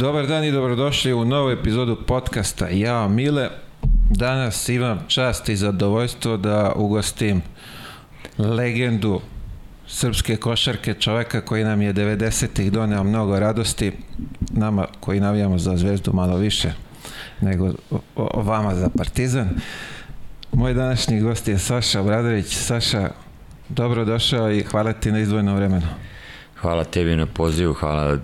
Dobar dan i dobrodošli u novu epizodu podcasta Ja Mile. Danas imam čast i zadovoljstvo da ugostim legendu srpske košarke, čoveka koji nam je 90-ih doneo mnogo radosti, nama koji navijamo za zvezdu malo više nego vama za Partizan. Moj današnji gost je Saša Obradović. Saša, dobro došao i hvala ti na izdvojeno vremenu. Hvala tebi na pozivu, hvala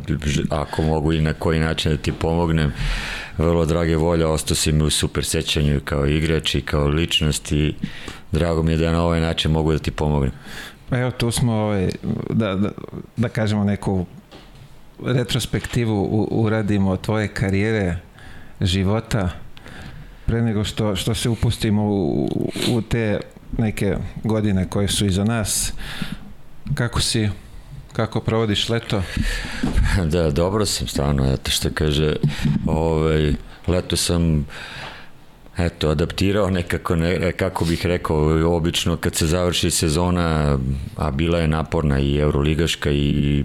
ako mogu i na koji način da ti pomognem. Vrlo drage volja, ostao si mi u super sećanju kao igrač i kao ličnost i drago mi je da na ovaj način mogu da ti pomognem. Evo tu smo ovaj, da, da, da kažemo neku retrospektivu u, uradimo tvoje karijere, života, pre nego što, što se upustimo u, u te neke godine koje su iza nas. Kako si Kako provodiš leto? Da, dobro sam stvarno, eto što kaže, ovaj, leto sam eto, adaptirao nekako, ne, kako bih rekao, obično kad se završi sezona, a bila je naporna i Euroligaška i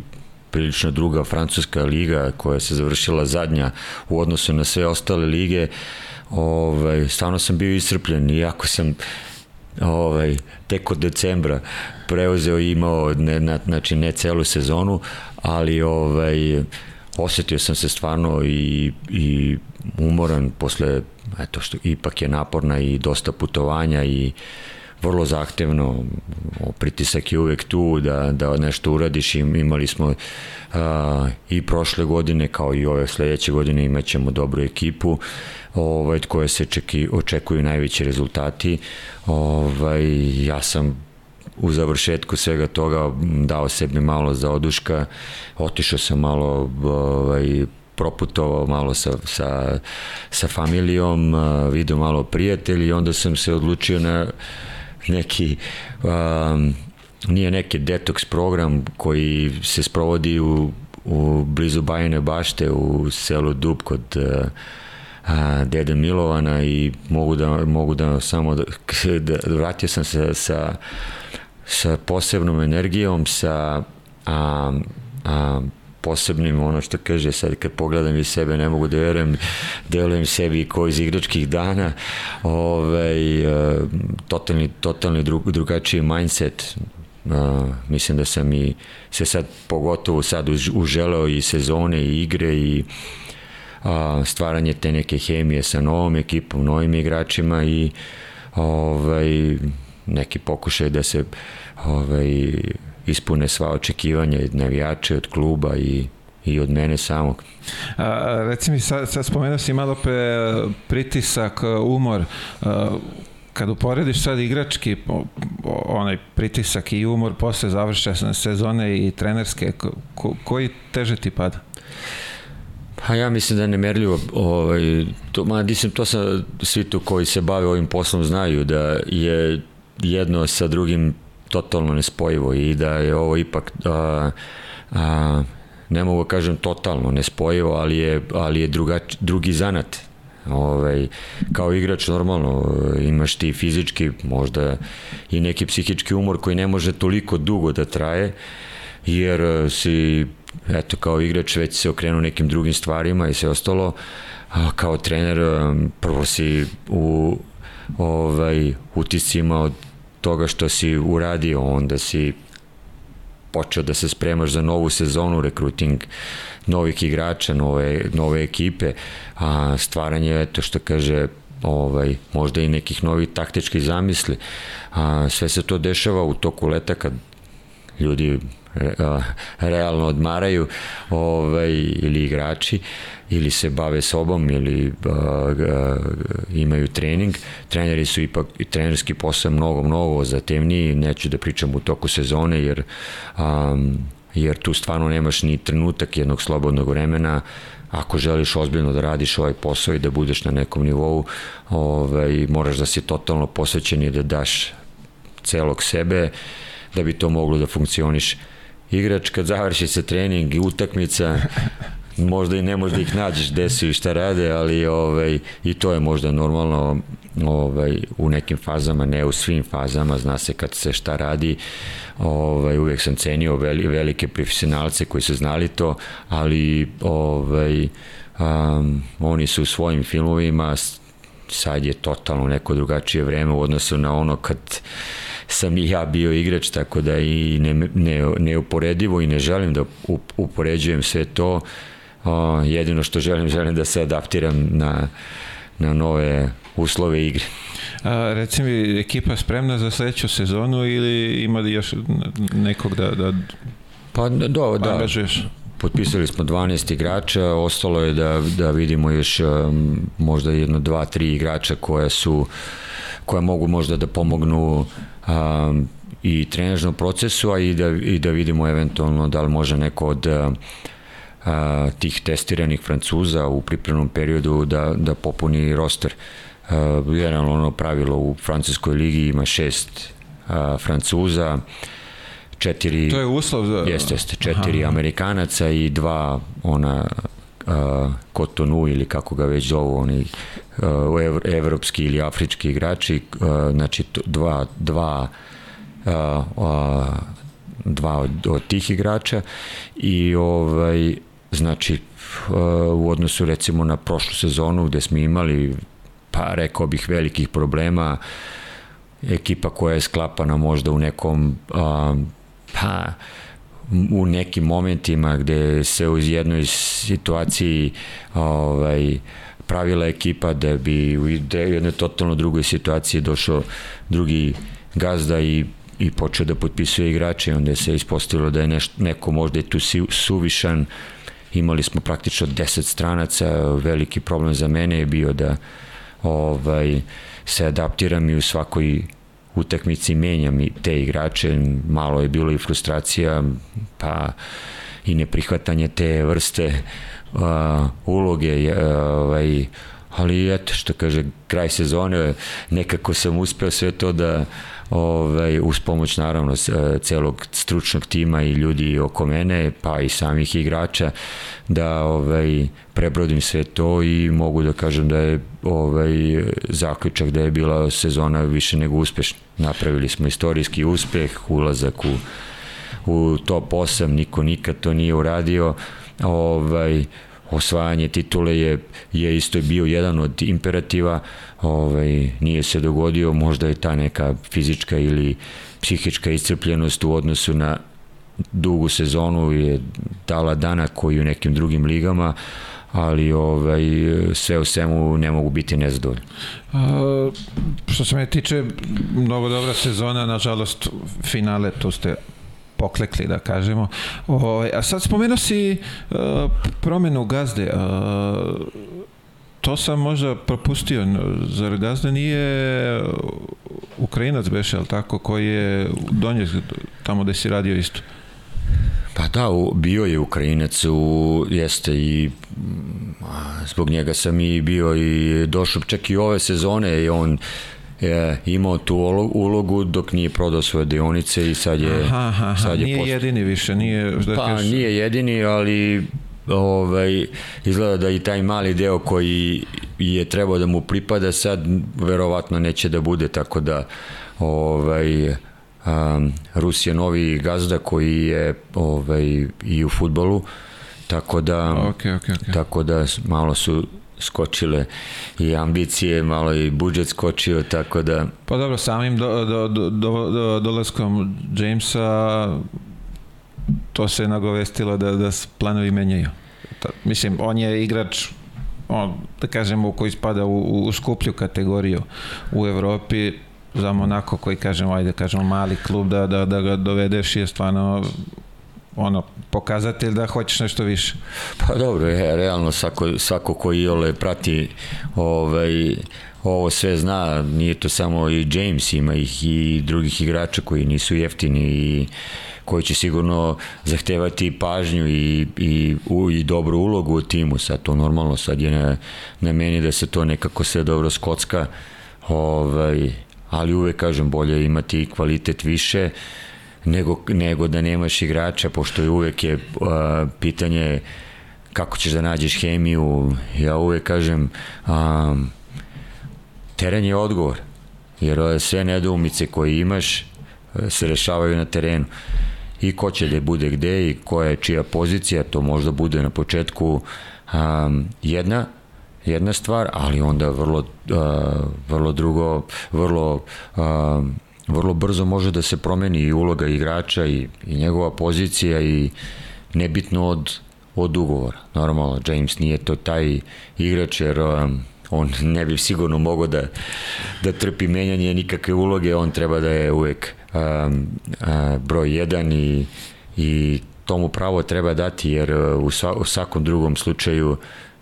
prilično druga francuska liga koja se završila zadnja u odnosu na sve ostale lige, ovaj, stvarno sam bio iscrpljen, iako sam ovaj, tek od decembra preuzeo i imao, ne, na, znači ne celu sezonu, ali ovaj, osetio sam se stvarno i, i umoran posle, eto što ipak je naporna i dosta putovanja i vrlo zahtevno, pritisak je uvek tu da, da nešto uradiš i imali smo a, i prošle godine kao i ove sledeće godine imaćemo dobru ekipu ovaj, koje se čeki, očekuju najveći rezultati. Ovaj, ja sam u završetku svega toga dao sebi malo za oduška, otišao sam malo ovaj, proputovao malo sa, sa, sa familijom, video malo prijatelji i onda sam se odlučio na neki um, nije neki detoks program koji se sprovodi u, u blizu Bajine bašte u selu Dub kod uh, dede Milovana i mogu da, mogu da samo da, da vratio sam se sa, sa posebnom energijom, sa a, a, posebnim, ono što kaže sad kad pogledam i sebe ne mogu da verujem, delujem sebi ko iz igračkih dana, ovaj, totalni, totalni drug, drugačiji mindset, Uh, mislim da sam i se sad pogotovo sad uželeo i sezone i igre i a, stvaranje te neke hemije sa novom ekipom, novim igračima i ovaj, neki pokušaj da se ovaj, ispune sva očekivanja od navijača, od kluba i i od mene samog. A, reci mi, sad, sad spomenuo si malo pre pritisak, umor, a, kad uporediš sad igrački onaj pritisak i umor posle završene sezone i trenerske, ko, koji teže ti pada? Pa ja mislim da je nemerljivo, ovaj, to, ma, mislim, to sam, svi tu koji se bave ovim poslom znaju da je jedno sa drugim totalno nespojivo i da je ovo ipak a, a, ne mogu da kažem totalno nespojivo, ali je, ali je druga, drugi zanat. Ovaj, kao igrač normalno imaš ti fizički možda i neki psihički umor koji ne može toliko dugo da traje jer si eto kao igrač već se okrenuo nekim drugim stvarima i sve ostalo a kao trener um, prvo si u ovaj utiscima od toga što si uradio onda si počeo da se spremaš za novu sezonu, rekruting novih igrača, nove, nove ekipe, a stvaranje, eto što kaže, ovaj, možda i nekih novih taktičkih zamisli. A, sve se to dešava u toku leta kad ljudi realno odmaraju ovaj, ili igrači ili se bave sobom ili uh, imaju trening. Treneri su ipak, trenerski posao mnogo, mnogo zatemniji, neću da pričam u toku sezone jer um, jer tu stvarno nemaš ni trenutak jednog slobodnog vremena. Ako želiš ozbiljno da radiš ovaj posao i da budeš na nekom nivou ovaj, moraš da si totalno posvećen i da daš celog sebe da bi to moglo da funkcioniš igrač kad završi se trening i utakmica možda i ne možda ih nađeš gde su i šta rade, ali ovaj, i to je možda normalno ovaj, u nekim fazama, ne u svim fazama, zna se kad se šta radi, ovaj, uvijek sam cenio veli, velike profesionalce koji su znali to, ali ovaj, um, oni su u svojim filmovima sad je totalno neko drugačije vreme u odnosu na ono kad sam i ja bio igrač, tako da i ne, ne, neuporedivo i ne želim da upoređujem sve to. O, jedino što želim, želim da se adaptiram na, na nove uslove igre. A, reci mi, ekipa spremna za sledeću sezonu ili ima li još nekog da, da pa, do, da, angažuješ? Potpisali smo 12 igrača, ostalo je da, da vidimo još um, možda jedno, dva, tri igrača koja su koja mogu možda da pomognu um, i trenažnom procesu, a i da, i da vidimo eventualno da li može neko od uh, tih testiranih Francuza u pripremnom periodu da, da popuni roster. Uh, generalno ono pravilo u francuskoj ligi ima šest uh, Francuza, četiri... To je uslov za... Jeste, jeste, četiri Aha. Amerikanaca i dva ona Kotonu ili kako ga već zovu oni ev, evropski ili afrički igrači, znači dva, dva dva od, od tih igrača i ovaj znači u odnosu recimo na prošlu sezonu gde smo imali pa rekao bih velikih problema ekipa koja je sklapana možda u nekom pa u nekim momentima gde se u jednoj situaciji ovaj, pravila ekipa da bi u jednoj totalno drugoj situaciji došao drugi gazda i i počeo da potpisuje igrače. Onda se ispostavilo da je neš, neko možda i tu suvišan. Imali smo praktično 10 stranaca. Veliki problem za mene je bio da ovaj se adaptiram i u svakoj utakmici menjam i te igrače, malo je bilo i frustracija, pa i neprihvatanje te vrste uh, uloge, uh, ovaj, ali eto što kaže kraj sezone nekako sam uspeo sve to da ovaj, uz pomoć naravno celog stručnog tima i ljudi oko mene, pa i samih igrača, da ovaj, prebrodim sve to i mogu da kažem da je ovaj, zaključak da je bila sezona više nego uspešna. Napravili smo istorijski uspeh, ulazak u, u top 8, niko nikad to nije uradio, ovaj, osvajanje titule je, je isto bio jedan od imperativa, ovaj, nije se dogodio, možda je ta neka fizička ili psihička iscrpljenost u odnosu na dugu sezonu je dala dana koji u nekim drugim ligama, ali ovaj, sve u svemu ne mogu biti nezadovoljni. Što se me tiče, mnogo dobra sezona, nažalost finale, to ste poklekli, da kažemo. O, a sad spomenuo si uh, promenu gazde. Uh, to sam možda propustio. Zar gazda nije Ukrajinac beše, ali tako, koji je donje tamo gde si radio isto? Pa da, bio je Ukrajinac, u, jeste i zbog njega sam i bio i došao čak i ove sezone i on je imao tu ulogu dok nije prodao svoje dionice i sad je aha, aha, sad je nije post... jedini više nije da pa kaš... nije jedini ali ovaj izgleda da i taj mali deo koji je trebao da mu pripada sad verovatno neće da bude tako da ovaj um, Rus je novi gazda koji je ovaj i u fudbalu tako da okay, okay, okay. tako da malo su skočile i ambicije, malo i budžet skočio, tako da... Pa dobro, samim do, do, do, do, dolaskom Jamesa to se nagovestilo da, da planovi menjaju. Ta, mislim, on je igrač on, da kažemo, koji spada u, u skuplju kategoriju u Evropi, za Monako koji kažemo, ajde kažemo mali klub da, da, da ga dovedeš je stvarno ono, pokazatelj da hoćeš nešto više. Pa dobro, je, realno svako, svako ko ole prati ovaj, ovo sve zna, nije to samo i James, ima ih i drugih igrača koji nisu jeftini i koji će sigurno zahtevati pažnju i, i, u, i dobru ulogu u timu, sad to normalno, sad je na, na meni da se to nekako sve dobro skocka, ovaj, ali uvek kažem bolje imati kvalitet više, uh, nego, nego da nemaš igrača, pošto je uvek je uh, pitanje kako ćeš da nađeš hemiju, ja uvek kažem, um, teren je odgovor, jer sve nedoumice koje imaš e, se rešavaju na terenu. I ko će da bude gde i koja je čija pozicija, to možda bude na početku um, jedna jedna stvar, ali onda vrlo, uh, vrlo drugo, vrlo uh, vrlo brzo može da se promeni i uloga igrača i, i njegova pozicija i nebitno od, od ugovora. Normalno, James nije to taj igrač jer um, on ne bi sigurno mogao da, da trpi menjanje nikakve uloge, on treba da je uvek um, uh, broj 1 i, i tomu pravo treba dati jer uh, u, sva, u svakom drugom slučaju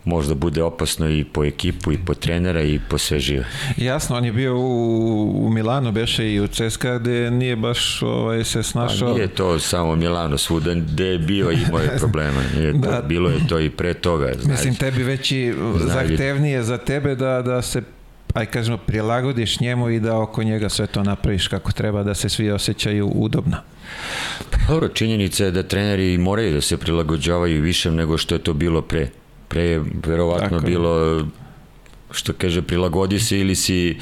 možda bude opasno i po ekipu i po trenera i po sve žive. Jasno, on je bio u, u Milanu, beše i u CSKA gde nije baš ovaj, se snašao. Pa nije to samo Milano, svuda gde je bio i moje problema. Nije to, da. Bilo je to i pre toga. Znaš. Mislim, tebi već i zahtevnije za tebe da, da se aj kažemo, prilagodiš njemu i da oko njega sve to napraviš kako treba da se svi osjećaju udobno. Dobro, činjenica je da treneri moraju da se prilagođavaju više nego što je to bilo pre. Pre je verovatno Tako. bilo što kaže prilagodi se ili si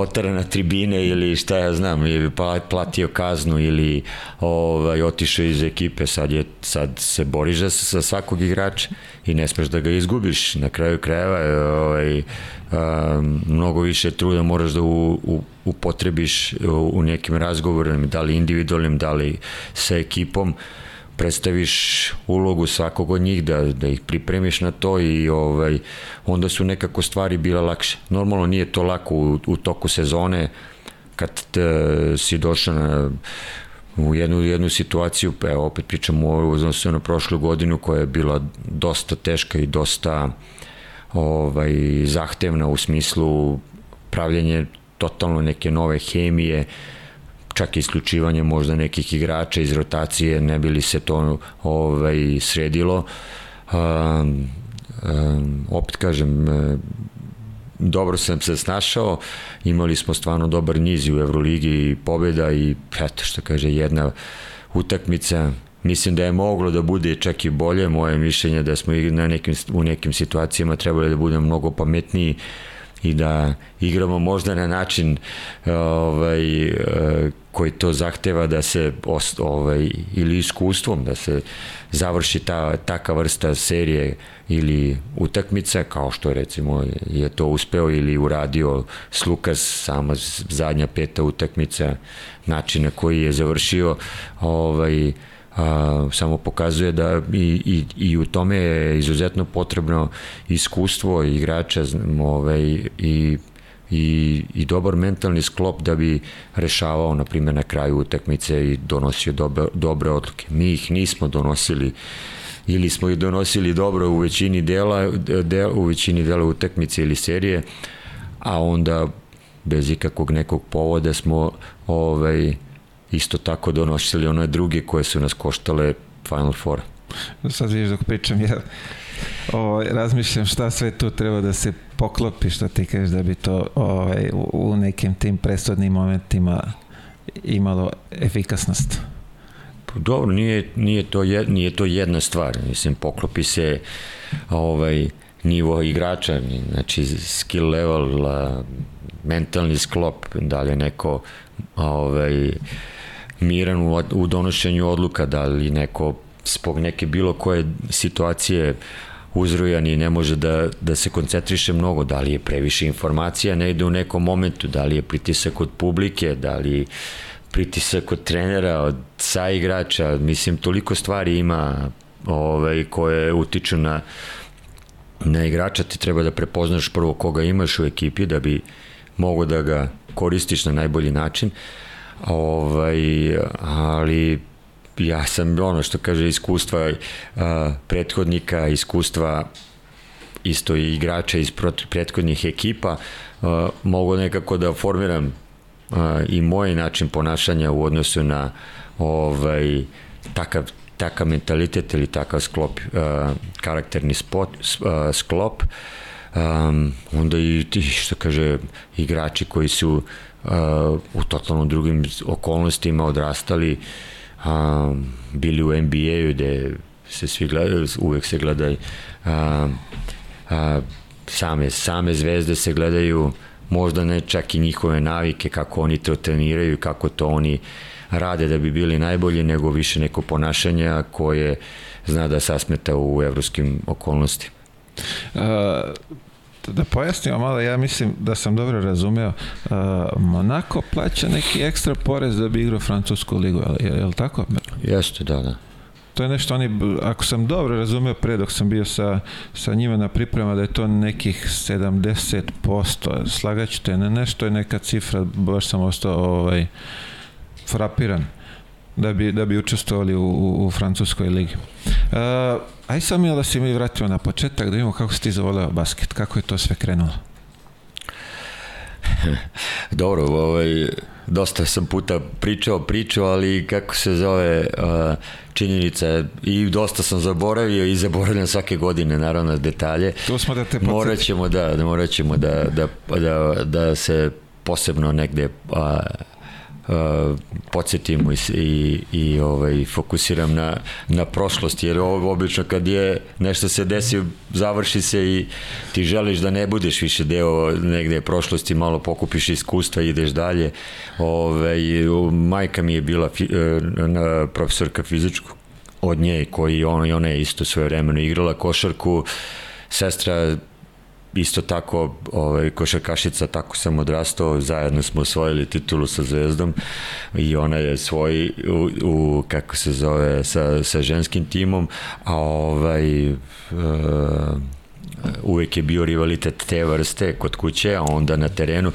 otara na tribine ili šta ja znam, ili platio kaznu ili ovaj, otišao iz ekipe, sad, je, sad se boriš za, sa svakog igrača i ne smeš da ga izgubiš. Na kraju krajeva ovaj, a, mnogo više truda moraš da u, u, upotrebiš u, u nekim razgovorima, da li individualnim, da li sa ekipom predstaviš ulogu svakog od njih, da, da ih pripremiš na to i ovaj, onda su nekako stvari bile lakše. Normalno nije to lako u, u toku sezone, kad te, si došao na, u jednu, jednu situaciju, pa evo opet pričamo o odnosu na prošlu godinu koja je bila dosta teška i dosta ovaj, zahtevna u smislu pravljenje totalno neke nove hemije, čak i isključivanje možda nekih igrača iz rotacije, ne bi li se to ovaj, sredilo. Um, um, opet kažem, e, dobro sam se snašao, imali smo stvarno dobar niz u Euroligi i pobjeda i eto što kaže jedna utakmica mislim da je moglo da bude čak i bolje, moje mišljenje da smo na nekim, u nekim situacijama trebali da budemo mnogo pametniji i da igramo možda na način ovaj, e, koji to zahteva da se ovaj, ili iskustvom da se završi ta taka vrsta serije ili utakmica kao što recimo je to uspeo ili uradio Slukas sama zadnja peta utakmica način na koji je završio ovaj a, samo pokazuje da i, i, i u tome je izuzetno potrebno iskustvo igrača ovaj, i i, i dobar mentalni sklop da bi rešavao, na primjer, na kraju utakmice i donosio dobre, dobre odluke. Mi ih nismo donosili ili smo ih donosili dobro u većini dela, del, u većini dela utakmice ili serije, a onda bez ikakvog nekog povoda smo ovaj, isto tako donosili one druge koje su nas koštale Final Four. Sad vidiš dok pričam ja o, razmišljam šta sve tu treba da se poklopi što ti kažeš da bi to ovaj, u, nekim tim presudnim momentima imalo efikasnost. Pa dobro, nije, nije, to jed, nije to jedna stvar. Mislim, poklopi se ovaj, nivo igrača, znači skill level, mentalni sklop, da li je neko ovaj, miran u, u donošenju odluka, da li neko spog neke bilo koje situacije uzrujan i ne može da, da se koncentriše mnogo, da li je previše informacija, ne ide u nekom momentu, da li je pritisak od publike, da li pritisak od trenera, od saigrača, mislim, toliko stvari ima ovaj, koje utiču na, na igrača, ti treba da prepoznaš prvo koga imaš u ekipi da bi mogo da ga koristiš na najbolji način, ovaj, ali ja sam ono što kaže iskustva uh, prethodnika, iskustva isto i igrača iz prethodnih ekipa, uh, mogu nekako da formiram uh, i moj način ponašanja u odnosu na ovaj, takav takav mentalitet ili takav sklop, uh, karakterni spot, uh, sklop, um, onda i ti, što kaže, igrači koji su uh, u totalno drugim okolnostima odrastali, uh, bili u NBA-u gde se svi gledaju, uvek se gledaju a, a, same, same zvezde se gledaju možda ne čak i njihove navike, kako oni to treniraju, kako to oni rade da bi bili najbolji, nego više neko ponašanja koje zna da sasmeta u evropskim okolnostima. Uh, da pojasnimo malo, ja mislim da sam dobro razumeo, uh, Monako plaća neki ekstra porez da bi igrao Francusku ligu, je, je, li tako? Jeste, da, da. To je nešto oni, ako sam dobro razumeo pre dok sam bio sa, sa njima na priprema da je to nekih 70%, slagaćete na nešto je neka cifra, baš sam ostao ovaj, frapiran da bi, da bi učestvovali u, u, u Francuskoj ligi. Uh, aj sam mi da si mi vratio na početak da vidimo kako si ti zavoleo basket, kako je to sve krenulo. Dobro, ovaj, dosta sam puta pričao, pričao, ali kako se zove uh, činjenica i dosta sam zaboravio i zaboravljam svake godine naravno detalje. Tu smo da te podsjeti. Morat ćemo da, da, morat ćemo da, da, da, da se posebno negde uh, uh, podsjetimo i, i, i ovaj, fokusiram na, na prošlost, jer ovo obično kad je nešto se desi, završi se i ti želiš da ne budeš više deo negde prošlosti, malo pokupiš iskustva i ideš dalje. Ove, ovaj, majka mi je bila fi, uh, profesorka fizičku od nje koji on, ona je isto svoje vremeno igrala košarku sestra isto tako ovaj, košarkašica, tako sam odrastao, zajedno smo osvojili titulu sa Zvezdom i ona je svoj u, u kako se zove, sa, sa ženskim timom, a ovaj, uh, uvek je bio rivalitet te vrste kod kuće, a onda na terenu.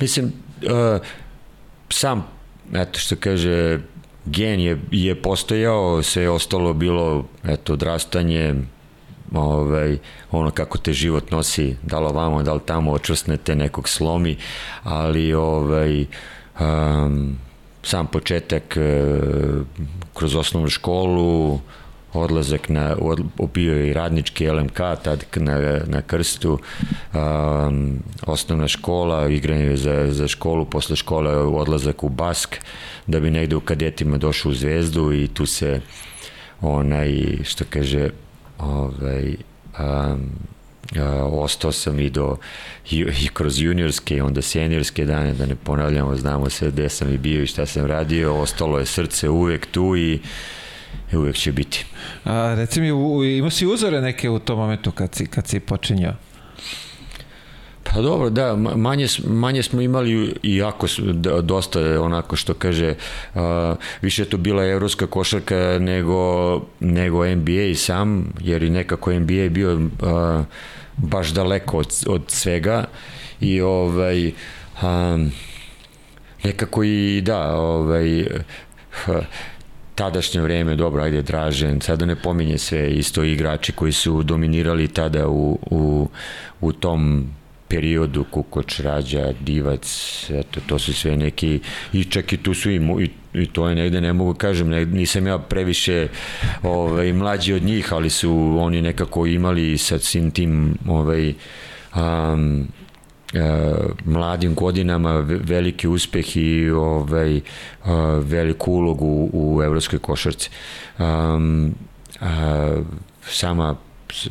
Mislim, uh, sam, eto što kaže, gen je, je postojao, sve je ostalo bilo, eto, odrastanje, ovaj, ono kako te život nosi, da li ovamo, da li tamo, očvrsnete, nekog slomi, ali ovaj, um, sam početak uh, kroz osnovnu školu, odlazak na, bio je i radnički LMK tad na, na krstu, um, osnovna škola, igranje za, za školu, posle škole odlazak u Bask, da bi negde u kadetima došao u Zvezdu i tu se onaj, što kaže, ovaj, um, uh, ostao sam i do i, i kroz juniorske onda seniorske dane da ne ponavljamo znamo sve gde sam i bio i šta sam radio ostalo je srce uvek tu i uvek će biti A, reci mi, ima si uzore neke u tom momentu kad si, kad si počinjao? Pa dobro, da, manje, manje smo imali i jako dosta onako što kaže, više je to bila evropska košarka nego, nego NBA sam, jer i nekako NBA bio uh, baš daleko od, od svega i ovaj nekako i da, ovaj tadašnje vreme, dobro, ajde Dražen, sada ne pominje sve isto igrači koji su dominirali tada u, u, u tom periodu Kukoč, Rađa, Divac, eto, to su sve neki, i čak i tu su i, i, i to je negde, ne mogu kažem, ne, nisam ja previše ovaj, mlađi od njih, ali su oni nekako imali sa svim tim ovaj, um, Uh, mladim godinama veliki uspeh i ovaj, uh, veliku ulogu u, u evropskoj košarci. Um, uh, sama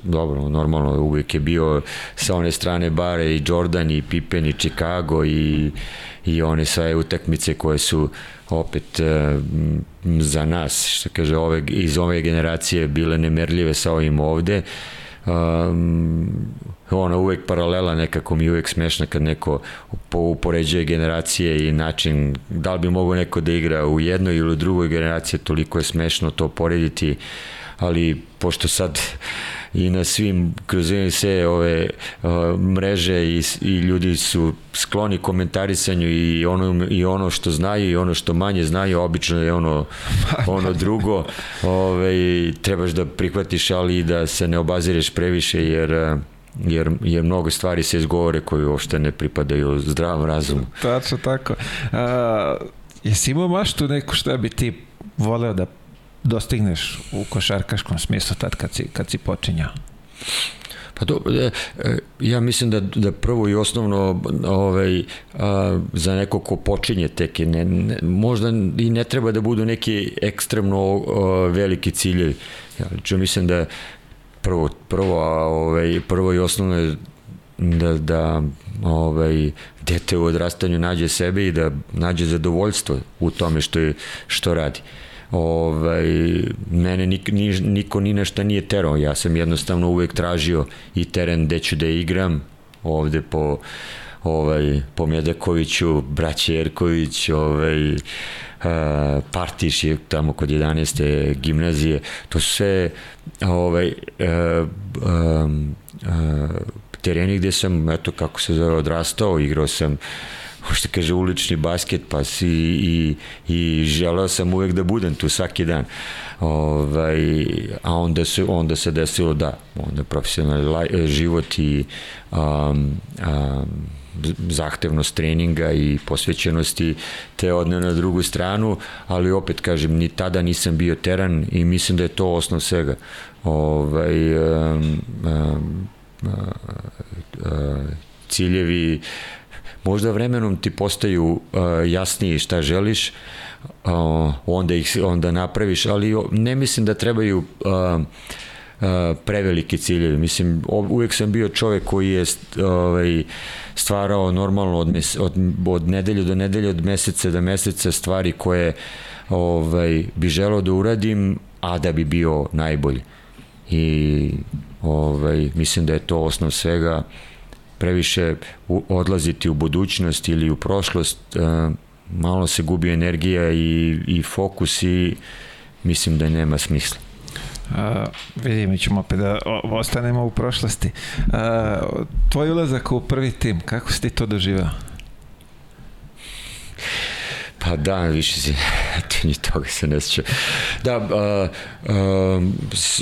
dobro, normalno uvijek je bio sa one strane bare i Jordan i Pippen i Chicago i, i one sve utakmice koje su opet uh, za nas, što kaže, ove, iz ove generacije bile nemerljive sa ovim ovde. Um, ona uvek paralela nekako mi uvek smešna kad neko upoređuje generacije i način da li bi mogo neko da igra u jednoj ili u drugoj generaciji toliko je smešno to porediti ali pošto sad i na svim kroz sve ove mreže i, i ljudi su skloni komentarisanju i ono, i ono što znaju i ono što manje znaju obično je ono, ono drugo ove, trebaš da prihvatiš ali i da se ne obazireš previše jer jer, jer mnogo stvari se izgovore koje uopšte ne pripadaju zdravom razumu. Tačno tako. A, jesi imao maštu neku šta bi ti voleo da dostigneš u košarkaškom smislu tad kad si, kad si počinjao? Pa do, e, e, ja mislim da, da prvo i osnovno ovaj, a, za neko ko počinje tek, ne, ne, možda i ne treba da budu neki ekstremno a, veliki ciljevi. Ja lično mislim da prvo, prvo, a, ovaj, prvo i osnovno je da, da ovaj, dete u odrastanju nađe sebe i da nađe zadovoljstvo u tome što, je, što radi. Ovaj, mene nik, ni, niko ni nešto nije terao, ja sam jednostavno uvek tražio i teren gde ću da igram, ovde po ovaj, po Medakoviću, braće Jerković, ovaj, uh, Partiš je tamo kod 11. gimnazije, to su sve ovaj, uh, um, uh, tereni gde sam, eto kako se zove, odrastao, igrao sam što kaže ulični basket pa si i, i želeo sam uvek da budem tu svaki dan ovaj, a onda se, onda se desilo da onda profesionalni život i um, um, zahtevnost treninga i posvećenosti te odne na drugu stranu, ali opet kažem, ni tada nisam bio teran i mislim da je to osnov svega. Ovaj, um, um, ciljevi možda vremenom ti postaju jasniji šta želiš onda ih onda napraviš ali ne mislim da trebaju preveliki ciljevi. Mislim, uvek sam bio čovek koji je ovaj, stvarao normalno od, mes, od, od nedelje do nedelje, od meseca do meseca stvari koje ovaj, bi želao da uradim, a da bi bio najbolji. I Ovaj, mislim da je to osnov svega previše odlaziti u budućnost ili u prošlost, eh, malo se gubi energija i, i fokus i mislim da nema smisla. Uh, vidi, mi ćemo opet da ostanemo u prošlosti. Uh, tvoj ulazak u prvi tim, kako si ti to doživao? Pa da, više si, ni toga se ne sjeća. Da, a, a,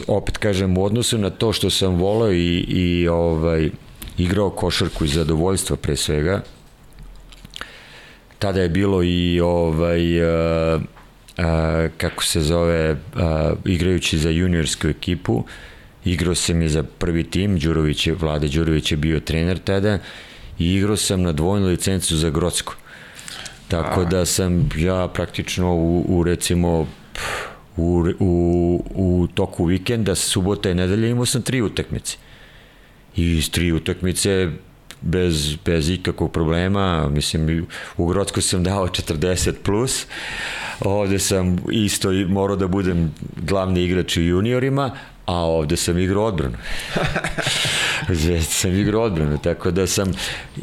opet kažem, u odnosu na to što sam volao i, i ovaj, igrao košarku iz zadovoljstva pre svega, tada je bilo i ovaj, a, a, kako se zove, a, igrajući za juniorsku ekipu, igrao sam i za prvi tim, Đurović je, Vlade Đurović je bio trener tada, i igrao sam na dvojnu licencu za Grocko. Tako da sam ja praktično u, u recimo u, u, u toku vikenda, subota i nedelja imao sam tri utakmice. I iz tri utakmice bez, bez ikakvog problema, mislim, u Grodsku sam dao 40 plus, ovde sam isto morao da budem glavni igrač u juniorima, a ovde sam igrao odbranu. sam igrao odbranu, tako da sam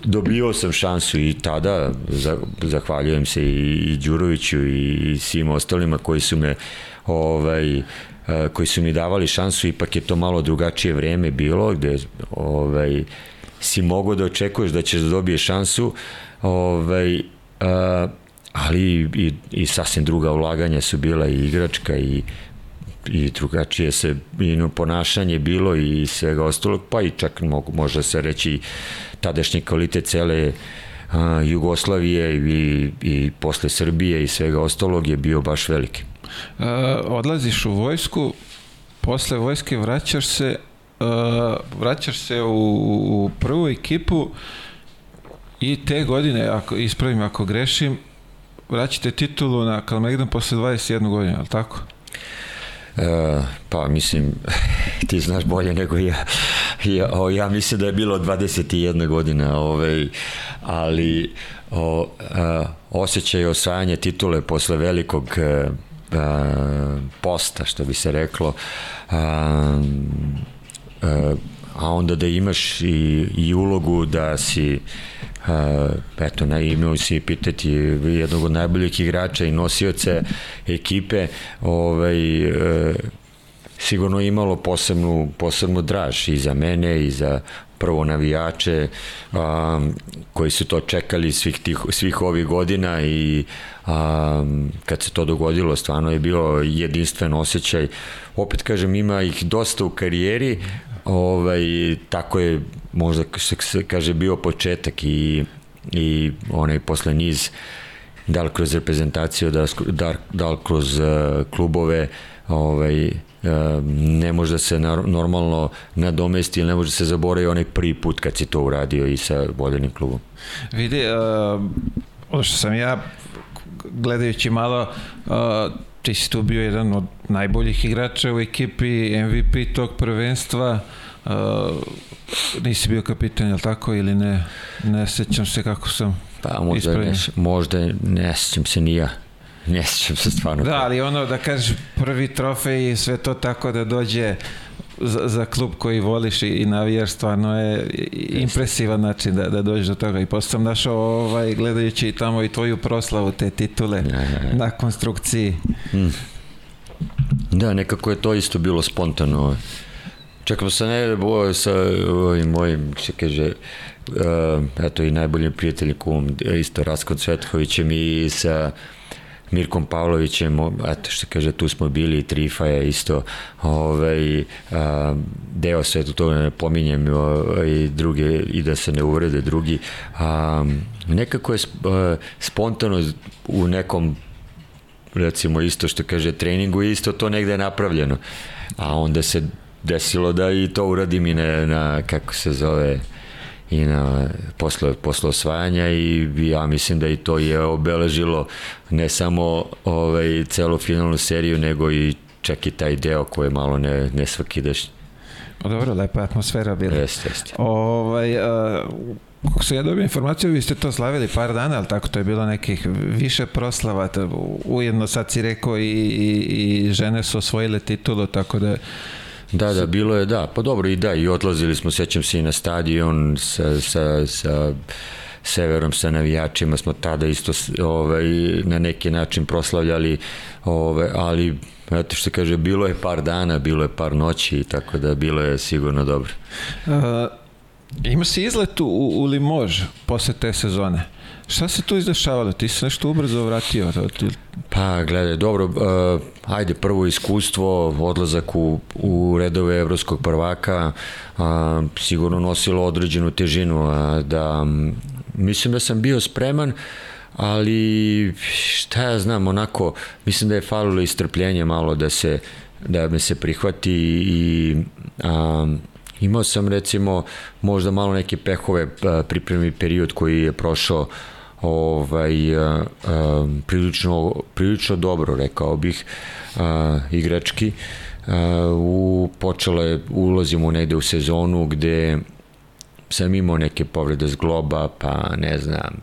dobio sam šansu i tada zahvaljujem se i, i Đuroviću i, i svim ostalima koji su me ovaj koji su mi davali šansu, ipak je to malo drugačije vreme bilo, gde ovaj, si mogao da očekuješ da ćeš da dobiješ šansu, ovaj, a, e, ali i, i sasvim druga ulaganja su bila i igračka i i drugačije se i ponašanje bilo i svega ostalog, pa i čak mogu, može se reći tadašnji kvalitet cele a, Jugoslavije i, i posle Srbije i svega ostalog je bio baš veliki. Uh, odlaziš u vojsku, posle vojske vraćaš se uh, vraćaš se u, u prvu ekipu i te godine, ako ispravim ako grešim, vraćate titulu na Kalmegdan posle 21 godina, je li tako? E, pa mislim, ti znaš bolje nego ja. Ja, o, ja mislim da je bilo 21 godina, ovaj, ali o, a, osjećaj osvajanja titule posle velikog a, posta, što bi se reklo, a, a, a onda da imaš i, i ulogu da si Uh, eto, na imao si pitati jednog od najboljih igrača i nosioce ekipe, ovaj, uh, sigurno imalo posebnu, posebnu draž i za mene i za prvo navijače um, koji su to čekali svih, tih, svih ovih godina i um, kad se to dogodilo stvarno je bilo jedinstven osjećaj. Opet kažem ima ih dosta u karijeri ovaj, tako je možda se kaže bio početak i, i onaj posle niz da li kroz reprezentaciju, da, da, da li kroz uh, klubove ovaj, ne može da se normalno nadomesti ili ne može da se zaboravi onaj prvi put kad si to uradio i sa vodenim klubom. Vidi, uh, ono što sam ja gledajući malo uh, ti si tu bio jedan od najboljih igrača u ekipi, MVP tog prvenstva uh, nisi bio kapitan, jel tako ili ne? Ne sećam se kako sam Pa možda ne, možda ne sećam se ni ja. Ne sećam se stvarno. Da, ali ono da kažeš prvi trofej i sve to tako da dođe za, za klub koji voliš i, i navijaš stvarno je impresivan način da, da dođeš do toga i posle sam našao ovaj, gledajući tamo i tvoju proslavu te titule ja, ja, ja. na konstrukciji mm. da nekako je to isto bilo spontano čekam se ne boje sa ovim mojim se kaže uh, eto i najboljim prijateljikom isto Rasko Cvetkovićem i sa Mirkom Pavlovićem, eto što kaže, tu smo bili, Trifa je isto ovaj, a, deo sve to ne pominjem i druge, i da se ne uvrede drugi. A, nekako je spontano u nekom recimo isto što kaže treningu isto to negde napravljeno a onda se desilo da i to uradim i na, na kako se zove i na posle, posle osvajanja i ja mislim da i to je obeležilo ne samo ovaj, celu finalnu seriju, nego i čak i taj deo koji je malo ne, ne svakidašnji. O, dobro, lepa atmosfera bila. Jeste, jeste. Ovaj, a, kako se ja dobio informaciju, vi ste to slavili par dana, ali tako to je bilo nekih više proslava, ujedno sad si rekao i, i, i žene su osvojile titulu, tako da Da, da, bilo je, da. Pa dobro i da, i odlazili smo, sećam se i na stadion sa, sa, sa severom sa navijačima smo tada isto ovaj, na neki način proslavljali ovaj, ali eto što kaže bilo je par dana bilo je par noći tako da bilo je sigurno dobro uh, ima se izlet u, u Limož posle te sezone Šta se tu izdešavalo? Ti se nešto ubrzo vratio? Pa, gledaj, dobro, uh, ajde, prvo iskustvo, odlazak u, u redove evropskog prvaka, uh, sigurno nosilo određenu težinu, uh, da mislim da sam bio spreman, ali šta ja znam, onako, mislim da je falilo istrpljenje malo da se da me se prihvati i a, imao sam recimo možda malo neke pehove pripremni period koji je prošao ovaj, a, a, prilično, prilično dobro, rekao bih, a, igrački. U, počelo je, ulazimo negde u sezonu gde sam imao neke povrede zgloba, pa ne znam,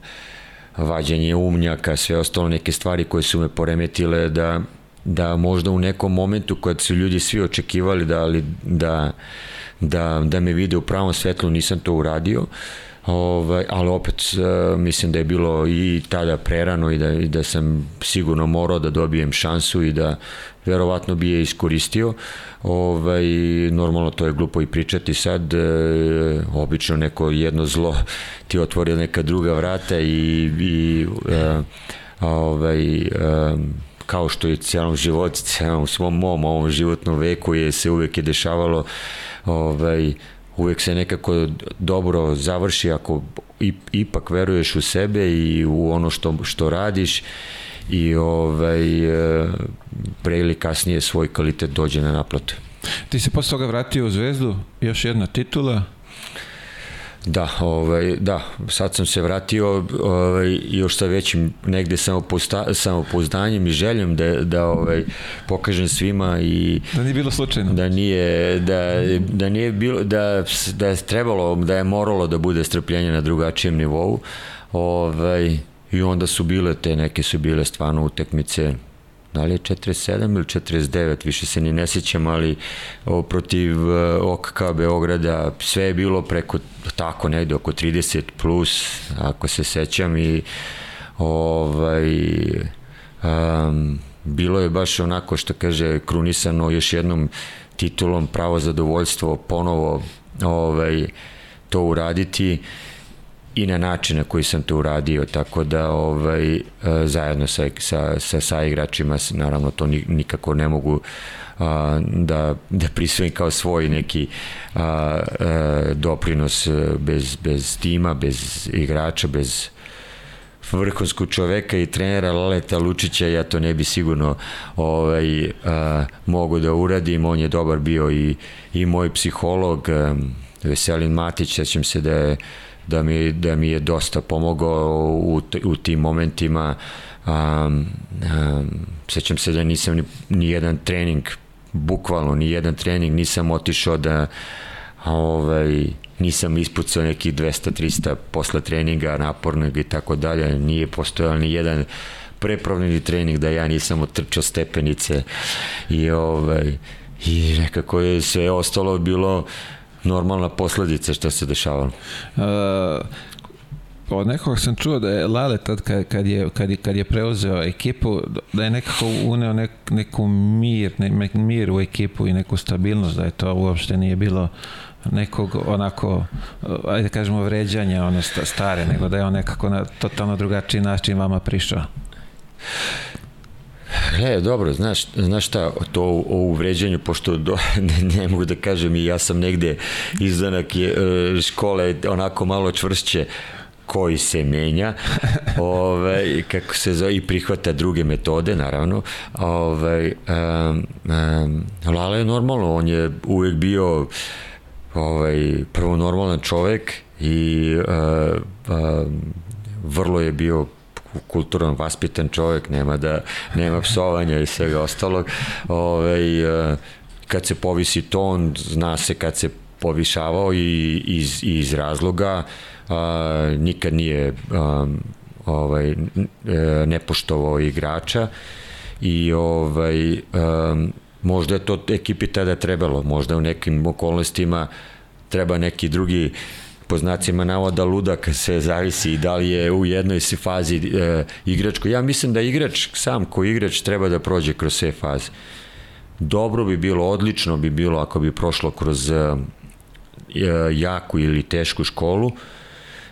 vađanje umnjaka, sve ostalo neke stvari koje su me poremetile da, da možda u nekom momentu kad su ljudi svi očekivali da, da, da, da me vide u pravom svetlu nisam to uradio. Uh, Ovaj, ali opet uh, mislim da je bilo i tada prerano i da, i da sam sigurno morao da dobijem šansu i da verovatno bi je iskoristio. Ovaj, normalno to je glupo i pričati sad, e, obično neko jedno zlo ti otvori neka druga vrata i, i e, ovaj, e, kao što je cijelom životu, cijelom svom mom ovom životnom veku je se uvek je dešavalo ovaj, uvek se nekako dobro završi ako ipak veruješ u sebe i u ono što, što radiš i ovaj, e, pre ili kasnije svoj kvalitet dođe na naplatu. Ti se posle toga vratio u Zvezdu, još jedna titula, Da, ovaj, da, sad sam se vratio ovaj, još sa većim negde samopousta, samopouzdanjem i željom da, da ovaj, pokažem svima i da nije bilo slučajno. da nije da, da nije bilo da, da je trebalo da je moralo da bude strpljenje na drugačijem nivou ovaj, i onda su bile te neke su bile stvarno utekmice da li je 47 ili 49, više se ni ne sjećam, ali o, protiv e, OKK Beograda sve je bilo preko tako negde oko 30 plus, ako se sećam i ovaj um, bilo je baš onako što kaže krunisano još jednom titulom pravo zadovoljstvo ponovo ovaj to uraditi i na način na koji sam to uradio, tako da ovaj, e, zajedno sa, sa, sa, sa igračima naravno to nikako ne mogu a, da, da prisvojim kao svoj neki a, a, doprinos bez, bez tima, bez igrača, bez vrhunskog čoveka i trenera Laleta Lučića, ja to ne bi sigurno ovaj, a, mogu da uradim, on je dobar bio i, i moj psiholog, a, Veselin Matić, sećam se da je da mi, da mi je dosta pomogao u, u tim momentima. Um, um, sećam se da nisam ni, ni jedan trening bukvalno ni jedan trening nisam otišao da ovaj, nisam ispucao neki 200-300 posle treninga napornog i tako dalje, nije postojao ni jedan prepravljeni trening da ja nisam otrčao stepenice i ovaj i nekako je sve ostalo bilo normalna posledica što se dešavalo. Uh, od nekog sam čuo da je Lale tad kad, kad, je, kad, je, kad je preuzeo ekipu, da je nekako uneo nek, neku mir, ne, mir u ekipu i neku stabilnost, da je to uopšte nije bilo nekog onako, ajde da kažemo vređanja one stare, nego da je on nekako na totalno drugačiji način vama prišao. E, dobro, znaš, znaš šta, to o uvređenju, pošto do, ne, ne mogu da kažem i ja sam negde izdanak je, e, škole onako malo čvršće koji se menja ovaj, kako se zove, i prihvata druge metode naravno ovaj, um, um, Lala je normalno on je uvek bio ovaj, prvo normalan čovek i uh, uh, vrlo je bio kulturan, vaspitan čovjek, nema da nema psovanja i svega ostalog. Ovaj uh, kad se povisi ton, zna se kad se povišavao i iz, iz razloga a, nikad nije a, ovaj e, nepoštovao igrača i ovaj a, možda je to ekipi tada trebalo, možda u nekim okolnostima treba neki drugi po znacima navoda ludak, sve zavisi i da li je u jednoj fazi e, igračko. Ja mislim da igrač, sam ko igrač treba da prođe kroz sve faze. Dobro bi bilo, odlično bi bilo ako bi prošlo kroz e, jaku ili tešku školu,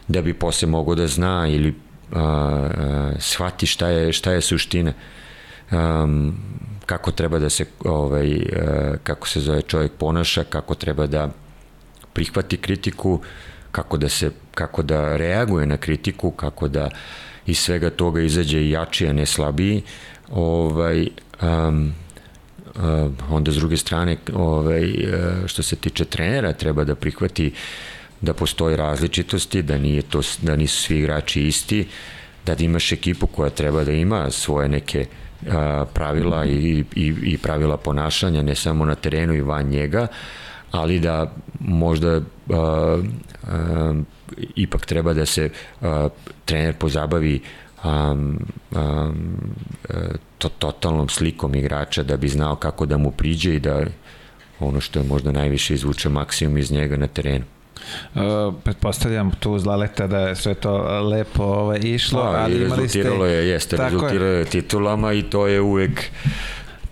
da bi posle mogo da zna ili a, a, shvati šta je, šta je suština. Um, kako treba da se ovaj, kako se zove čovjek ponaša, kako treba da prihvati kritiku, kako da se kako da reaguje na kritiku, kako da iz svega toga izađe jači, a ne slabiji. Ovaj um, uh, onda s druge strane ovaj uh, što se tiče trenera treba da prihvati da postoji različitosti, da nije to da nisu svi igrači isti, da imaš ekipu koja treba da ima svoje neke a, pravila i, i, i pravila ponašanja ne samo na terenu i van njega, ali da možda a, a, ipak treba da se a, trener pozabavi um, um, to, totalnom slikom igrača da bi znao kako da mu priđe i da ono što je možda najviše izvuče maksimum iz njega na terenu. Uh, pretpostavljam tu uz Laleta da je sve to lepo ovaj, išlo, da, ali imali ste... je, jeste, rezultiralo je titulama i to je uvek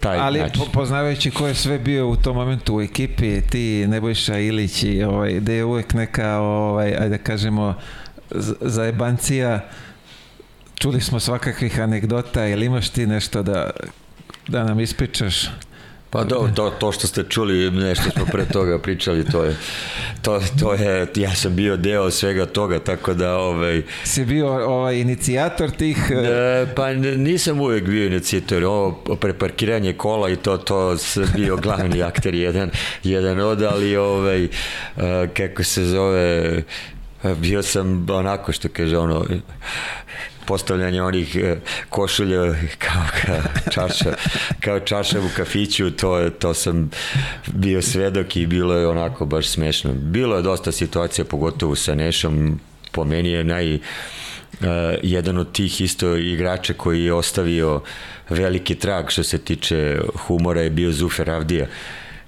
taj Ali način. poznavajući ko je sve bio u tom momentu u ekipi, ti Nebojša Ilić i ovaj, da je uvek neka, ovaj, ajde da kažemo, zajebancija, čuli smo svakakvih anegdota, ili imaš ti nešto da, da nam ispričaš? Pa do, to, to što ste čuli, nešto smo pre toga pričali, to je, to, to je, ja sam bio deo svega toga, tako da, ovaj... Si bio ovaj inicijator tih... E, pa nisam uvek bio inicijator, ovo preparkiranje kola i to, to sam bio glavni akter jedan, jedan od, ali ovaj, kako se zove, bio sam onako što kaže ono postavljanje onih e, košulja kao, kao čaša, kao čaša u kafiću, to, to sam bio svedok i bilo je onako baš smešno. Bilo je dosta situacija, pogotovo sa Nešom, po meni je naj, uh, jedan od tih isto igrača koji je ostavio veliki trag što se tiče humora je bio Zufer Avdija.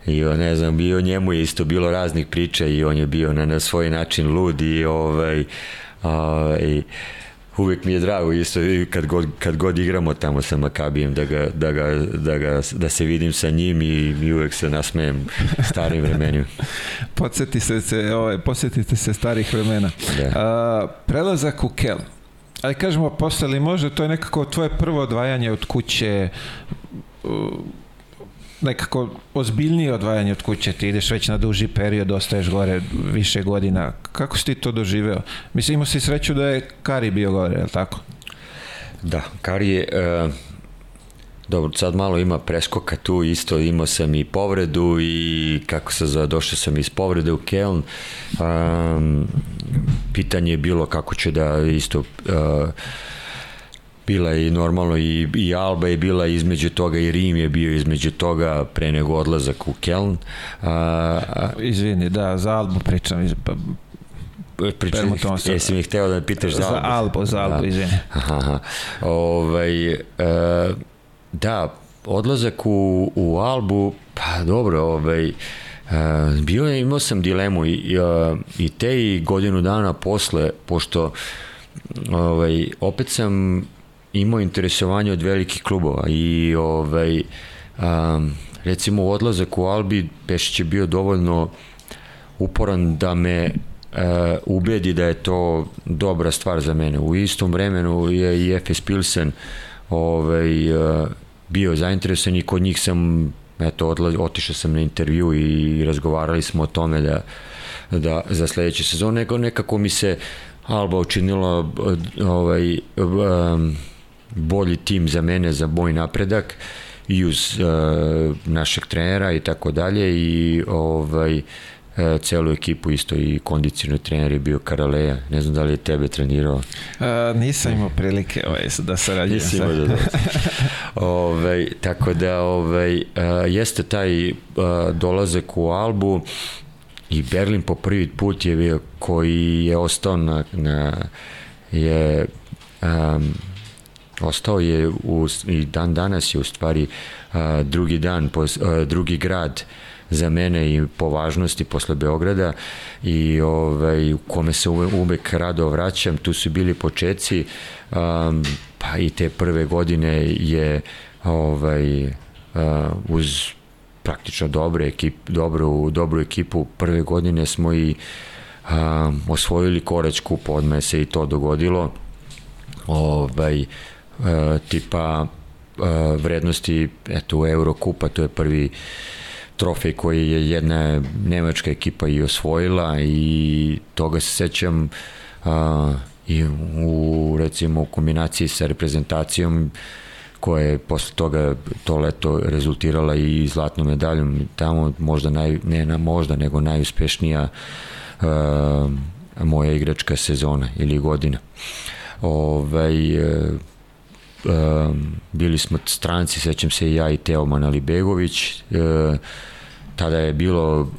I ne znam, bio njemu je isto bilo raznih priča i on je bio na, na svoj način lud i ovaj, ovaj uvek mi je drago isto kad god, kad god igramo tamo sa Makabijem da, ga, da, ga, da, ga, da se vidim sa njim i, i uvek se nasmejem starim vremenima. Podsjeti se, se, ovaj, podsjetite se starih vremena. Da. A, prelazak u Kel. Ali kažemo, posle li može, to je nekako tvoje prvo odvajanje od kuće, nekako ozbiljnije odvajanje od kuće, ti ideš već na duži period, ostaješ gore više godina. Kako si ti to doživeo? Mislim, imao si sreću da je Kari bio gore, je li tako? Da, Kari uh, dobro, sad malo ima preskoka tu, isto imao sam i povredu i kako se zove, došao sam iz povrede u Keln. Um, pitanje je bilo kako će da isto uh, bila je i normalno i, i Alba je bila između toga i Rim je bio između toga pre nego odlazak u Keln. A, Izvini, da, za Albu pričam, pa pričam, jesi mi hteo da me pitaš za, za Albu. za Albu, da. izvini. Aha, aha. Ovaj, e, da, odlazak u, u Albu, pa dobro, ovaj, e, bio je, imao sam dilemu i, i te i godinu dana posle, pošto ovaj, opet sam imao interesovanje od velikih klubova i ovaj, um, recimo odlazak u Albi Pešić je bio dovoljno uporan da me uh, ubedi da je to dobra stvar za mene. U istom vremenu je i FS Pilsen ovaj, uh, bio zainteresovan i kod njih sam eto, odlaz, otišao sam na intervju i razgovarali smo o tome da, da za sledeću sezonu, nego nekako mi se Alba učinila ovaj, um, bolji tim za mene, za moj napredak i uz uh, našeg trenera i tako dalje i ovaj uh, celu ekipu isto i kondicijni trener je bio Karaleja. Ne znam da li je tebe trenirao. Uh, nisam imao prilike ovaj, da sarađujem Nisi imao da ovaj, tako da ovaj, jeste taj uh, dolazak u Albu i Berlin po prvi put je bio koji je ostao na, na je um, ostao je u, i dan danas je u stvari a, drugi dan, pos, a, drugi grad za mene i po važnosti posle Beograda i ovaj, u kome se uvek, rado vraćam. Tu su bili početci, um, pa i te prve godine je ovaj, uh, uz praktično dobre ekip, dobru, dobru ekipu prve godine smo i um, osvojili Korać kup, odme se i to dogodilo. Ovaj, E, tipa e, vrednosti eto Eurokupa, to je prvi trofej koji je jedna nemačka ekipa i osvojila i toga se sećam a, i u recimo u kombinaciji sa reprezentacijom koja je posle toga to leto rezultirala i zlatnom medaljom tamo možda naj, ne na možda nego najuspešnija a, moja igračka sezona ili godina. Ovaj bili smo stranci, sećam se i ja i Teo Manalibegović, e, tada je bilo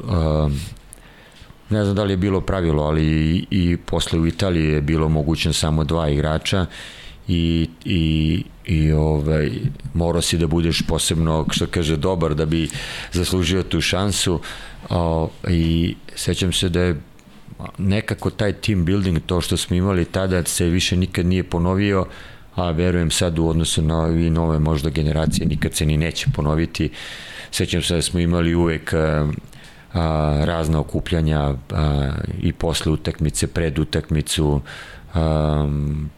ne znam da li je bilo pravilo, ali i, i posle u Italiji je bilo mogućno samo dva igrača i, i, i ovaj, morao si da budeš posebno, što kaže, dobar da bi zaslužio tu šansu. O, i sećam se da je nekako taj team building, to što smo imali tada se više nikad nije ponovio, a verujem sad u odnosu na i nove možda generacije nikad se ni neće ponoviti. Sećam se da smo imali uvek a, a, razna okupljanja a, i posle utakmice, pred utakmicu, a,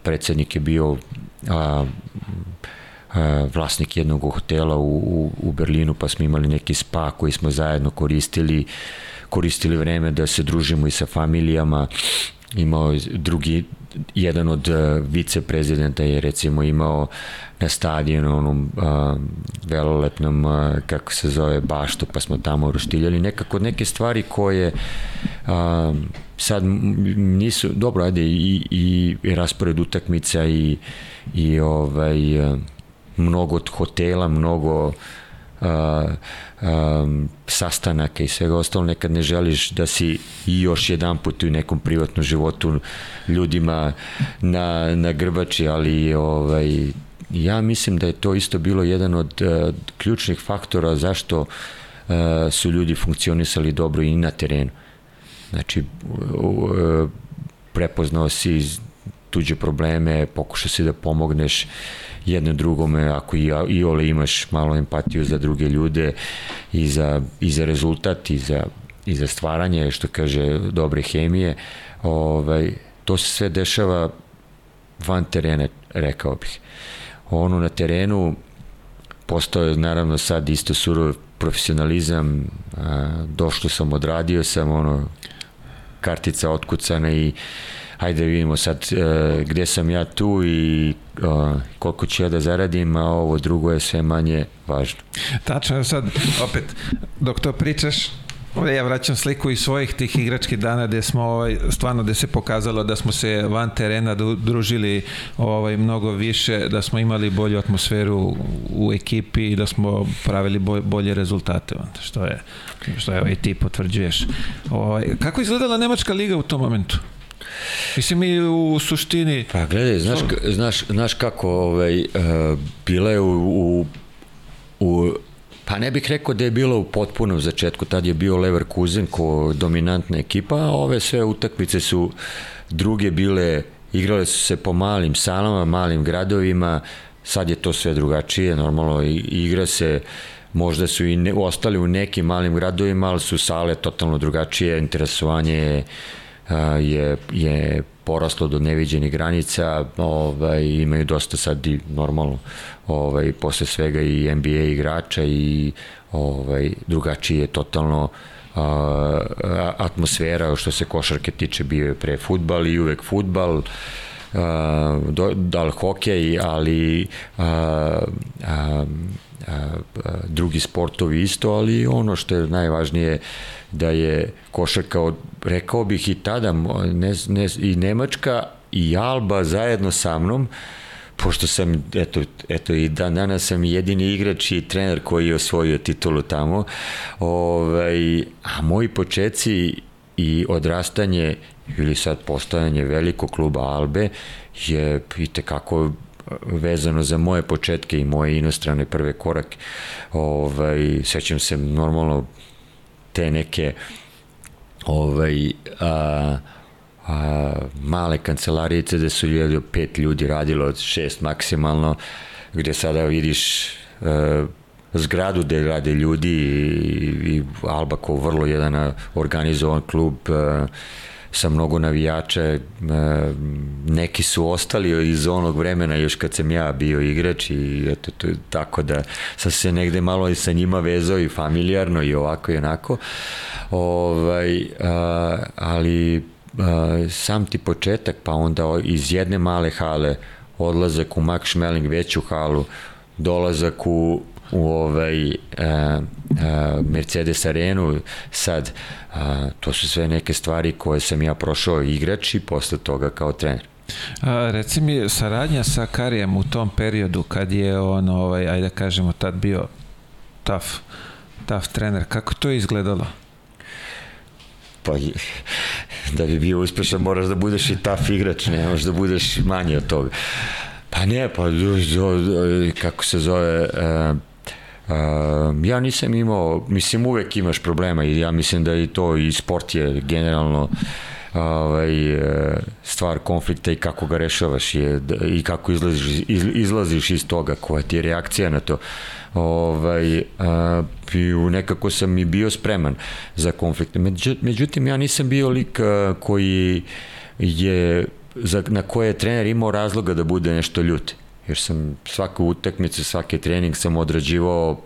predsednik je bio a, a, vlasnik jednog hotela u, u, u Berlinu, pa smo imali neki spa koji smo zajedno koristili, koristili vreme da se družimo i sa familijama, imao drugi jedan od uh, viceprezidenta je recimo imao na stadionu onom uh, veloletnom uh, kako se zove baštu pa smo tamo roštiljali. Nekako neke stvari koje uh, sad nisu dobro ajde i, i, i raspored utakmica i, i ovaj uh, mnogo od hotela mnogo a, a, sastanaka i svega ostalo, nekad ne želiš da si i još jedan put u nekom privatnom životu ljudima na, na grbači, ali ovaj, ja mislim da je to isto bilo jedan od uh, ključnih faktora zašto uh, su ljudi funkcionisali dobro i na terenu. Znači, uh, prepoznao si tuđe probleme, pokušao si da pomogneš jedno drugome, ako i, i ole imaš malo empatiju za druge ljude i za, i za rezultat i za, i za stvaranje, što kaže, dobre hemije, ovaj, to se sve dešava van terena, rekao bih. Ono na terenu postao je naravno sad isto surov profesionalizam, a, došlo sam, odradio sam, ono, kartica otkucana i ajde vidimo sad e, gde sam ja tu i uh, koliko ću ja da zaradim, a ovo drugo je sve manje važno. Tačno, sad, opet, dok to pričaš, ja vraćam sliku iz svojih tih igračkih dana gde smo ovaj, stvarno gde se pokazalo da smo se van terena družili ovaj, mnogo više, da smo imali bolju atmosferu u ekipi i da smo pravili bolje, rezultate, što je, što je ovaj, ti potvrđuješ. Ovaj, kako izgledala Nemačka liga u tom momentu? Mislim i u suštini... Pa gledaj, znaš, znaš, znaš kako ovaj, uh, bila je u, u, u Pa ne bih rekao da je bilo u potpunom začetku, tad je bio Leverkusen ko dominantna ekipa, a ove sve utakmice su druge bile, igrale su se po malim salama, malim gradovima, sad je to sve drugačije, normalno igra se možda su i ne, ostali u nekim malim gradovima, ali su sale totalno drugačije, interesovanje je, je, je poraslo do neviđenih granica, ovaj, imaju dosta sad i normalno ovaj, posle svega i NBA igrača i ovaj, drugačiji je totalno a, atmosfera što se košarke tiče bio je pre futbal i uvek futbal do, da li hokej ali a, a, a, drugi sportovi isto ali ono što je najvažnije da je košarka od, rekao bih i tada ne, ne, i Nemačka i Alba zajedno sa mnom pošto sam, eto, eto i dan danas sam jedini igrač i trener koji je osvojio titulu tamo, ovaj, a moji počeci i odrastanje ili sad postojanje velikog kluba Albe je i tekako vezano za moje početke i moje inostrane prve korake. Ovaj, sećam se normalno te neke ovaj, a, a, male kancelarice gde su ljudi, pet ljudi radilo od šest maksimalno, gde sada vidiš a, e, zgradu gde rade ljudi i, i Alba kao vrlo jedan organizovan klub a, e, sa mnogo navijača, e, neki su ostali iz onog vremena još kad sam ja bio igrač i eto, to, tako da sam se negde malo i sa njima vezao i familijarno i ovako i onako. Ovaj, ali sam ti početak, pa onda iz jedne male hale odlazak u Max Schmeling veću halu, dolazak u u ovaj a, a, Mercedes arenu sad a, to su sve neke stvari koje sam ja prošao igrač i posle toga kao trener A, reci mi, saradnja sa Karijem u tom periodu kad je on, ovaj, ajde da kažemo, tad bio tough, tough trener, kako to je izgledalo? Pa, da bi bio uspešan moraš da budeš i tough igrač, ne možeš da budeš manje od toga. Pa ne, pa kako se zove, uh, Uh, ja nisam imao, mislim uvek imaš problema i ja mislim da i to i sport je generalno ovaj, e, stvar konflikta i kako ga rešavaš je, i kako izlaziš, izlaziš iz toga, koja ti je reakcija na to. Ovaj, a, i nekako sam i bio spreman za konflikte. Međutim, ja nisam bio lik koji je za, na koje je trener imao razloga da bude nešto ljut jer sam svaku utakmicu, svaki trening sam odrađivao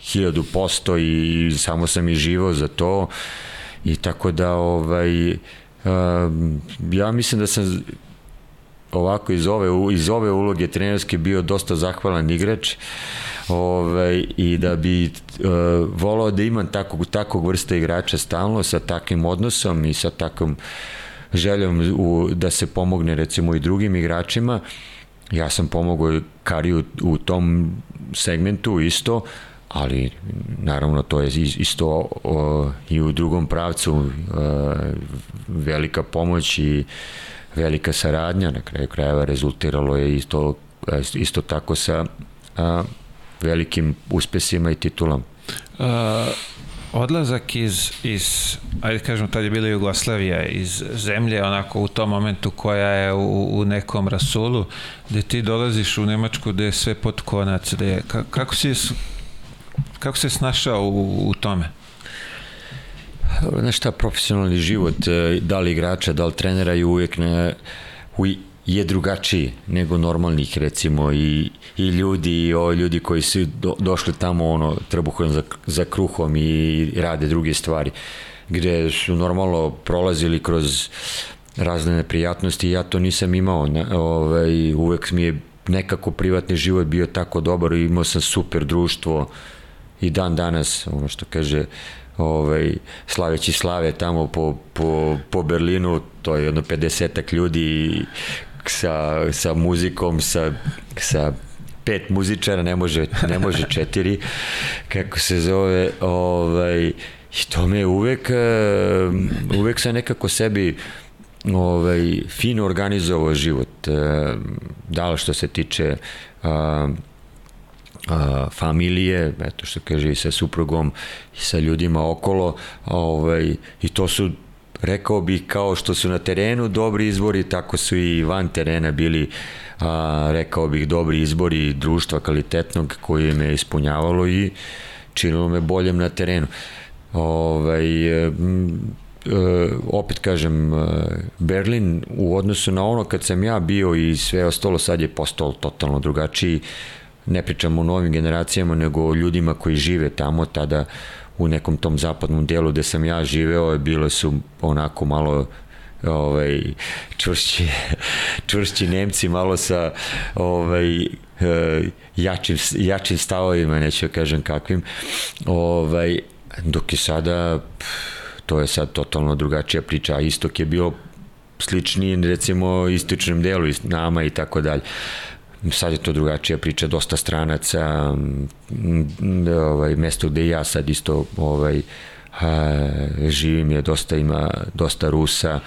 hiljadu posto i samo sam i živo za to. I tako da ovaj uh, ja mislim da sam ovako iz ove, iz ove uloge trenerske bio dosta zahvalan igrač ovaj, i da bi uh, volao da imam takvog, takvog vrsta igrača stalno sa takvim odnosom i sa takvom željom u, da se pomogne recimo i drugim igračima. uh, ja sam pomogao Kariju u tom segmentu isto, ali naravno to je isto o, i u drugom pravcu o, velika pomoć i velika saradnja, na kraju krajeva rezultiralo je isto, isto tako sa a, velikim uspesima i titulom. Uh, odlazak iz, iz ajde kažemo, tad je bila Jugoslavija, iz zemlje onako u tom momentu koja je u, u nekom rasulu, gde ti dolaziš u Nemačku gde je sve pod konac, gde je, kako si kako se snašao u, u tome? Znaš šta, profesionalni život, e, da li igrača, da li trenera je uvijek ne, u, je drugačiji nego normalnih recimo i, i ljudi i o, ljudi koji su do, došli tamo ono trbuhom za, za kruhom i rade druge stvari gde su normalno prolazili kroz razne neprijatnosti ja to nisam imao. Ne, ovaj, uvek mi je nekako privatni život bio tako dobar i imao sam super društvo i dan danas, ono što kaže ovaj, slaveći slave tamo po, po, po Berlinu, to je jedno 50 ljudi sa, sa muzikom, sa, sa pet muzičara, ne može, ne može četiri, kako se zove, ovaj, i to me uvek, eh, uvek sam nekako sebi ovaj, fino organizovao život, eh, da li što se tiče a, a, familije, eto što kaže i sa suprugom i sa ljudima okolo, ovaj, i to su rekao bih kao što su na terenu dobri izbori, tako su i van terena bili a, rekao bih dobri izbori društva kvalitetnog koji me ispunjavalo i činilo me boljem na terenu. Ovaj, e, opet kažem, e, Berlin u odnosu na ono kad sam ja bio i sve ostalo sad je postalo totalno drugačiji, ne pričamo o novim generacijama, nego o ljudima koji žive tamo, tada u nekom tom zapadnom delu gde sam ja živeo, bile su onako malo ovaj, čvršći, čvršći Nemci, malo sa ovaj, eh, jačim, jačim stavovima, neću da kažem kakvim. Ovaj, dok je sada, to je sad totalno drugačija priča, a istok je bio sličniji recimo istočnom delu nama i tako dalje sad je to drugačija priča, dosta stranaca, ovaj, mesto gde ja sad isto ovaj, a, živim je, dosta ima, dosta Rusa,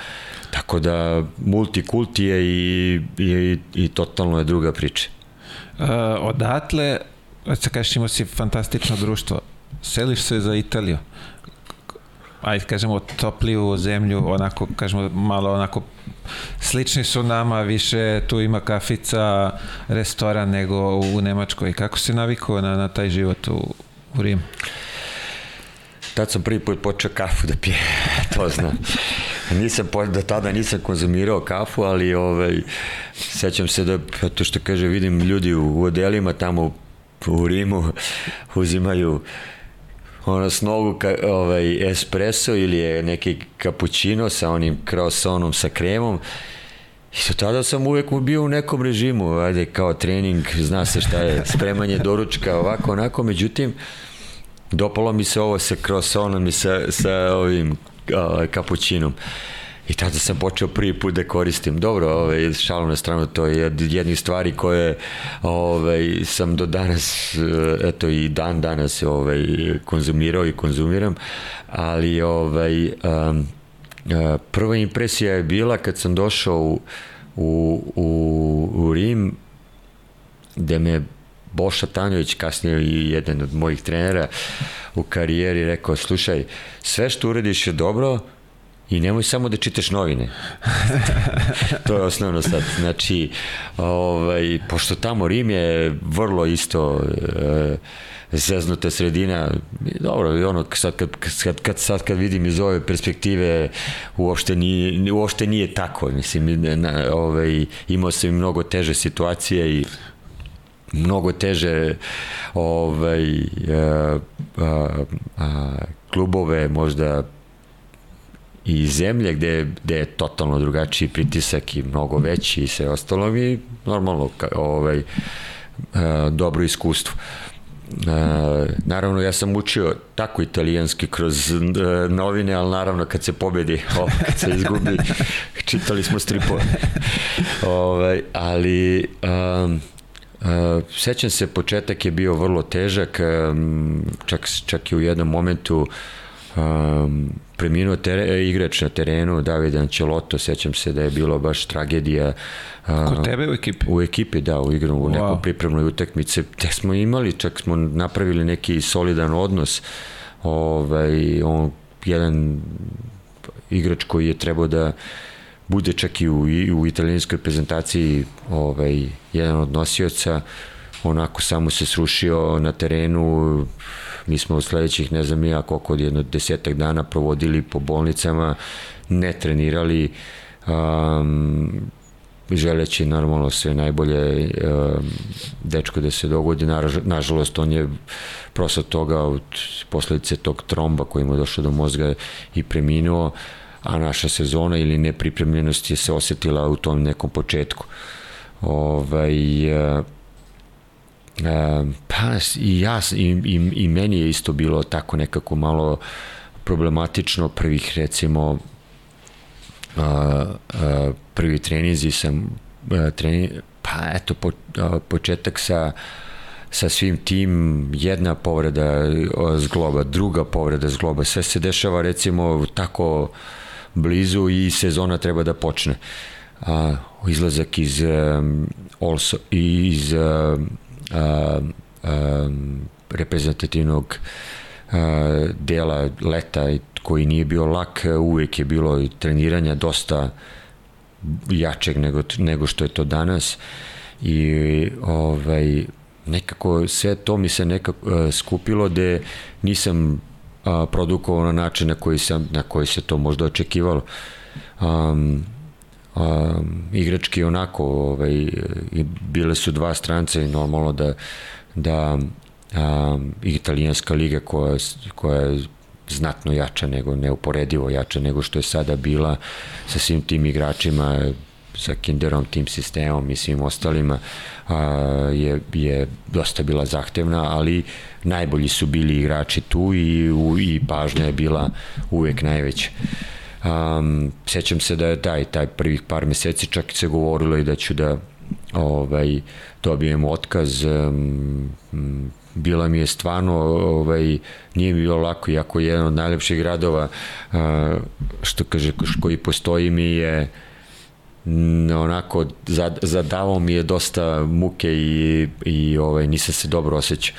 tako da multikulti je i, i, i totalno je druga priča. Uh, odatle, se kažeš imao si fantastično društvo, seliš se za Italiju, ajde kažemo topliju zemlju, onako kažemo malo onako slični su nama, više tu ima kafica, restoran nego u Nemačkoj. Kako si navikao na, na taj život u, u Rimu? Tad sam prvi put počeo kafu da pije, to znam. Nisam, do tada nisam konzumirao kafu, ali ovaj, sećam se da, to što kaže, vidim ljudi u, u odelima tamo u Rimu uzimaju ono s nogu ka, ovaj, espresso ili je neki cappuccino sa onim croissantom sa kremom I do tada sam uvek bio u nekom režimu, ajde, kao trening, zna se šta je, spremanje doručka, ovako, onako, međutim, dopalo mi se ovo sa croissantom i sa, sa ovim ovaj, kapućinom. I tada sam počeo prvi put da koristim. Dobro, ovaj, šalom na stranu, to je jednih stvari koje ovaj, sam do danas, eh, eto i dan danas ovaj, konzumirao i konzumiram, ali ovaj, um, prva impresija je bila kad sam došao u, u, u, u Rim, gde me Boša Tanjović, kasnije i jedan od mojih trenera u karijeri, rekao, slušaj, sve što uradiš je dobro, I nemoj samo da čitaš novine. to je osnovno sad. Znači, ovaj, pošto tamo Rim je vrlo isto e, zeznuta sredina, dobro, i ono, sad kad, kad, kad, sad kad vidim iz ove perspektive, uopšte nije, uopšte nije tako. Mislim, na, ovaj, imao sam i mnogo teže situacije i mnogo teže ovaj, a, a, a, klubove možda i zemlje gde, gde je totalno drugačiji pritisak i mnogo veći i sve ostalo mi normalno ovaj, e, dobro iskustvo. E, naravno ja sam učio tako italijanski kroz e, novine, ali naravno kad se pobedi, o, kad se izgubi, čitali smo stripove. ovaj, ali um, Uh, sećam se, početak je bio vrlo težak, um, čak, čak i u jednom momentu um, preminuo tere, igrač na terenu, David Anceloto, sećam se da je bilo baš tragedija. Kod tebe u ekipi? U ekipi, da, u igru, u nekoj pripremnoj utakmice. Te smo imali, čak smo napravili neki solidan odnos. Ovaj, on, jedan igrač koji je trebao da bude čak i u, i u italijanskoj prezentaciji ovaj, jedan od nosioca, onako samo se srušio na terenu, Mi smo u sledećih, ne znam ja koliko od jedno desetak dana provodili po bolnicama, ne trenirali, um, želeći normalno sve najbolje um, dečko da se dogodi. Nažalost, on je prosto toga od posledice tog tromba koji mu je došao do mozga i preminuo, a naša sezona ili nepripremljenost je se osetila u tom nekom početku. Ovaj, pa i ja i, i, i meni je isto bilo tako nekako malo problematično prvih recimo uh, uh, prvi trenizi sam uh, treni, pa eto po, uh, početak sa sa svim tim jedna povreda zgloba, druga povreda zgloba, sve se dešava recimo tako blizu i sezona treba da počne. A, izlazak iz um, also, iz um, um, reprezentativnog a, dela leta koji nije bio lak, uvek je bilo treniranja dosta jačeg nego, nego što je to danas i ovaj nekako sve to mi se nekako uh, skupilo da nisam uh, produkovao na način na koji, sam, na koji se to možda očekivalo. Um, um, igrački onako ovaj, i bile su dva strance i normalno da, da um, italijanska liga koja, koja je znatno jača nego, neuporedivo jača nego što je sada bila sa svim tim igračima sa Kinderom, tim sistemom i svim ostalima a, je, je dosta bila zahtevna, ali najbolji su bili igrači tu i, u, i pažnja je bila uvek najveća. Um, sećam se da je taj, taj prvih par meseci čak se govorilo i da ću da ovaj, dobijem otkaz um, bila mi je stvarno ovaj, nije mi bilo lako iako je jedan od najlepših gradova uh, što kaže koji postoji mi je onako zadavao mi je dosta muke i, i ovaj, nisam se dobro osjećao.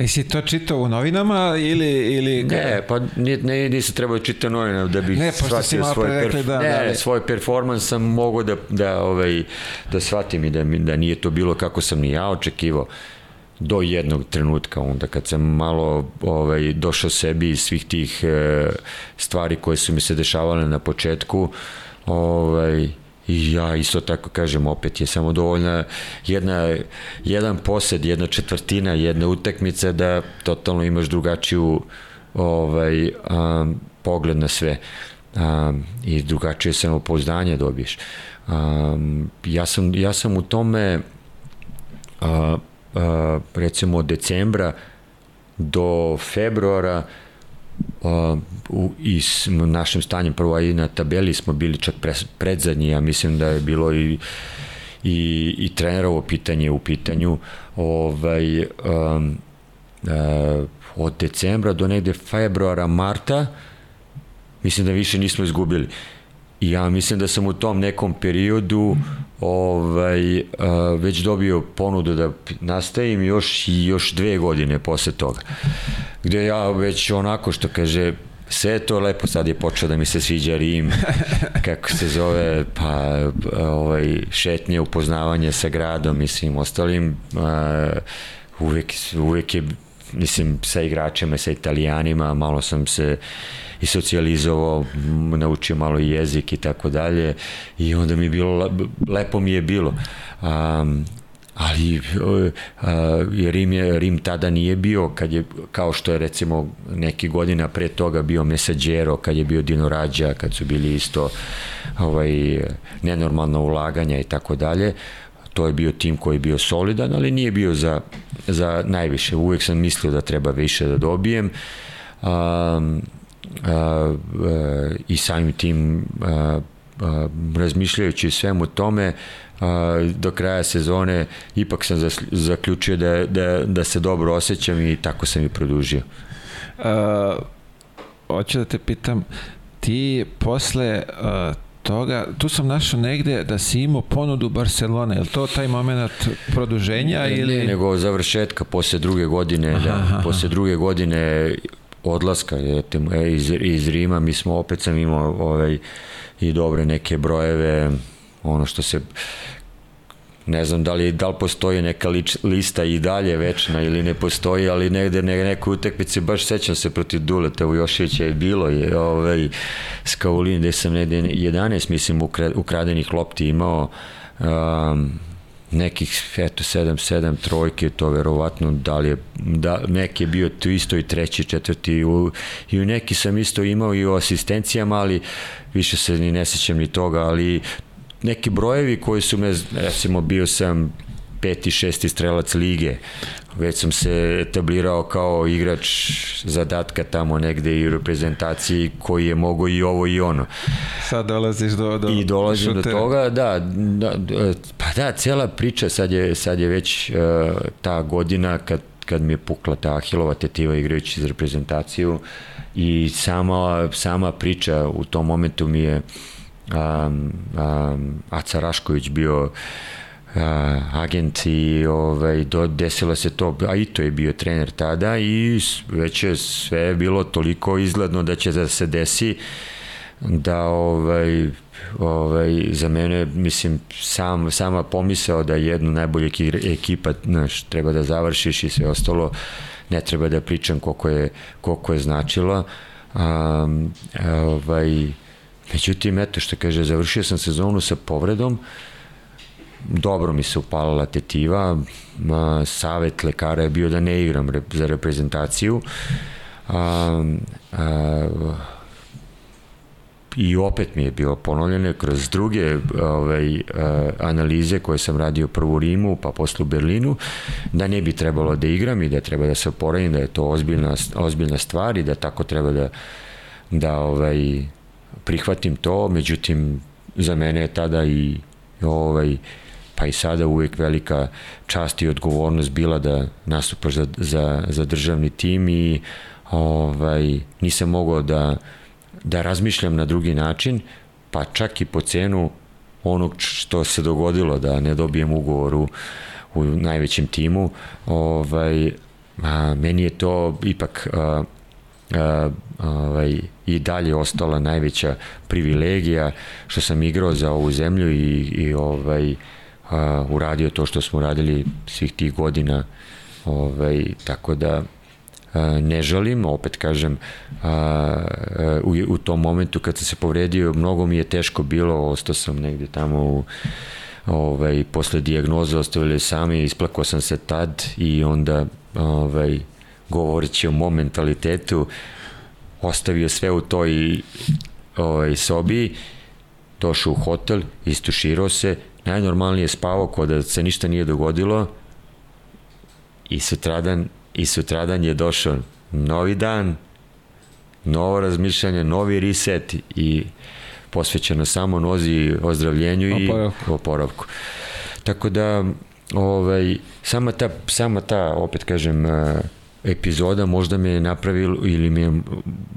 Jesi to čitao u novinama ili... ili... Ne, pa ne, ne, nisam trebao da čitao novinama da bih ne, shvatio svoj, perf... da, ne, da, svoj performans sam mogao da, da, ovaj, da shvatim i da, da nije to bilo kako sam ni ja očekivao do jednog trenutka onda kad sam malo ovaj, došao sebi iz svih tih e, stvari koje su mi se dešavale na početku ovaj, Ja isto tako kažem, opet je samo dovoljna jedna, jedan posed, jedna četvrtina, jedna utakmica da totalno imaš drugačiju ovaj, um, pogled na sve um, i drugačije samopouzdanje dobiješ. Um, ja, sam, ja sam u tome uh, uh, recimo od decembra do februara uh, u, i s našim stanjem prvo i na tabeli smo bili čak pre, predzadnji, ja mislim da je bilo i i, i trenerovo pitanje u pitanju. Ovaj, um, uh, od decembra do negde februara, marta mislim da više nismo izgubili. I ja mislim da sam u tom nekom periodu ovaj, a, već dobio ponudu da nastavim još i još dve godine posle toga. Gde ja već onako što kaže, sve to lepo, sad je počeo da mi se sviđa Rim, kako se zove, pa ovaj, šetnje, upoznavanje sa gradom, mislim, ostalim, a, uvek, uvek je, mislim, sa igračima, sa italijanima, malo sam se i socijalizovao, naučio malo i jezik i tako dalje i onda mi je bilo, lepo mi je bilo. Um, ali a, Rim, je, Rim tada nije bio kad je, kao što je recimo neki godina pre toga bio Mesađero, kad je bio Dino Rađa, kad su bili isto ovaj, nenormalna ulaganja i tako dalje to je bio tim koji je bio solidan, ali nije bio za, za najviše. Uvek sam mislio da treba više da dobijem. Um, a, i samim tim a, a, razmišljajući o svemu tome a, do kraja sezone ipak sam zaključio da, da, da se dobro osjećam i tako sam i produžio. A, hoću da te pitam, ti posle a, toga, tu sam našao negde da si imao ponudu Barcelone, je li to taj moment produženja ne, ili... Ne, nego završetka posle druge godine, aha, da, aha. posle druge godine odlaska je, iz, iz Rima, mi smo opet sam imao ovaj, i dobre neke brojeve, ono što se ne znam da li, da li postoji neka lič, lista i dalje večna ili ne postoji, ali negde ne, nekoj utekmici, baš sećam se protiv Duleta u Jošića je bilo je ovaj, s Kaulin gde sam negde 11 mislim ukradenih lopti imao um, nekih eto 7 7 trojke to verovatno da li je da neki je bio tu isto i treći četvrti u, i u neki sam isto imao i u asistencijama ali više se ni ne sećam ni toga ali neki brojevi koji su me recimo bio sam peti, šesti strelac lige. Već sam se etablirao kao igrač zadatka tamo negde i u reprezentaciji koji je mogo i ovo i ono. Sad dolaziš do, do I dolazim do toga, da, da, pa da, cela priča sad je, sad je već uh, ta godina kad, kad mi je pukla ta Ahilova tetiva igrajući za reprezentaciju i sama, sama priča u tom momentu mi je um, um, Aca Rašković bio uh, agent i ovaj, do, desilo se to, a i to je bio trener tada i već je sve bilo toliko izgledno da će da se desi da ovaj, ovaj, za mene, mislim, sam, sama pomisao da jednu najbolju ekipa znaš, treba da završiš i sve ostalo, ne treba da pričam koliko je, koliko je značilo. Um, ovaj, međutim, eto što kaže, završio sam sezonu sa povredom, dobro mi se upalala tetiva, savet lekara je bio da ne igram za reprezentaciju. A, a, i opet mi je bilo ponovljeno kroz druge ovaj, analize koje sam radio prvo u Rimu, pa posle u Berlinu, da ne bi trebalo da igram i da treba da se oporavim, da je to ozbiljna, ozbiljna stvar i da tako treba da, da ovaj, prihvatim to, međutim za mene je tada i ovaj, pa i sada uvijek velika čast i odgovornost bila da nastupaš za, za, za državni tim i ovaj, nisam mogao da, da razmišljam na drugi način, pa čak i po cenu onog što se dogodilo da ne dobijem ugovor u, u najvećem timu, ovaj, a, meni je to ipak a, ovaj, i dalje ostala najveća privilegija što sam igrao za ovu zemlju i, i ovaj, a, uradio to što smo radili svih tih godina ovaj, tako da a, ne žalim, opet kažem a, u, u tom momentu kad sam se povredio mnogo mi je teško bilo, ostao sam negde tamo u ovaj, posle dijagnoze ostavili sami, isplakao sam se tad i onda ovaj, govoreći o mom mentalitetu ostavio sve u toj ovaj, sobi došao u hotel, istuširao se najnormalnije spavao kod da se ništa nije dogodilo i sutradan, i sutradan je došao novi dan, novo razmišljanje, novi reset i posvećeno samo nozi ozdravljenju i oporavku. Tako da ovaj, sama ta, sama ta opet kažem, epizoda možda me je napravilo ili mi je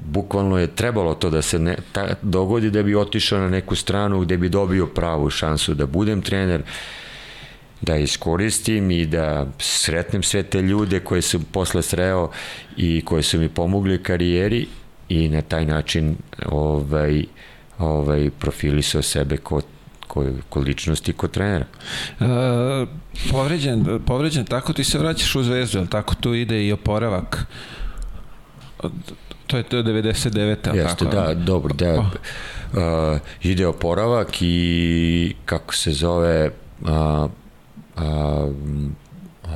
bukvalno je trebalo to da se ne, ta, dogodi da bi otišao na neku stranu gde bi dobio pravu šansu da budem trener da iskoristim i da sretnem sve te ljude koje sam posle sreo i koje su mi pomogli karijeri i na taj način ovaj, ovaj, profilisao sebe kao ko, ko ličnosti, ko trenera. E, povređen, povređen, tako ti se vraćaš u zvezdu, ali tako tu ide i oporavak. To je to 99. Jeste, tako? da, dobro, da. Uh, ide oporavak i kako se zove uh, uh, uh,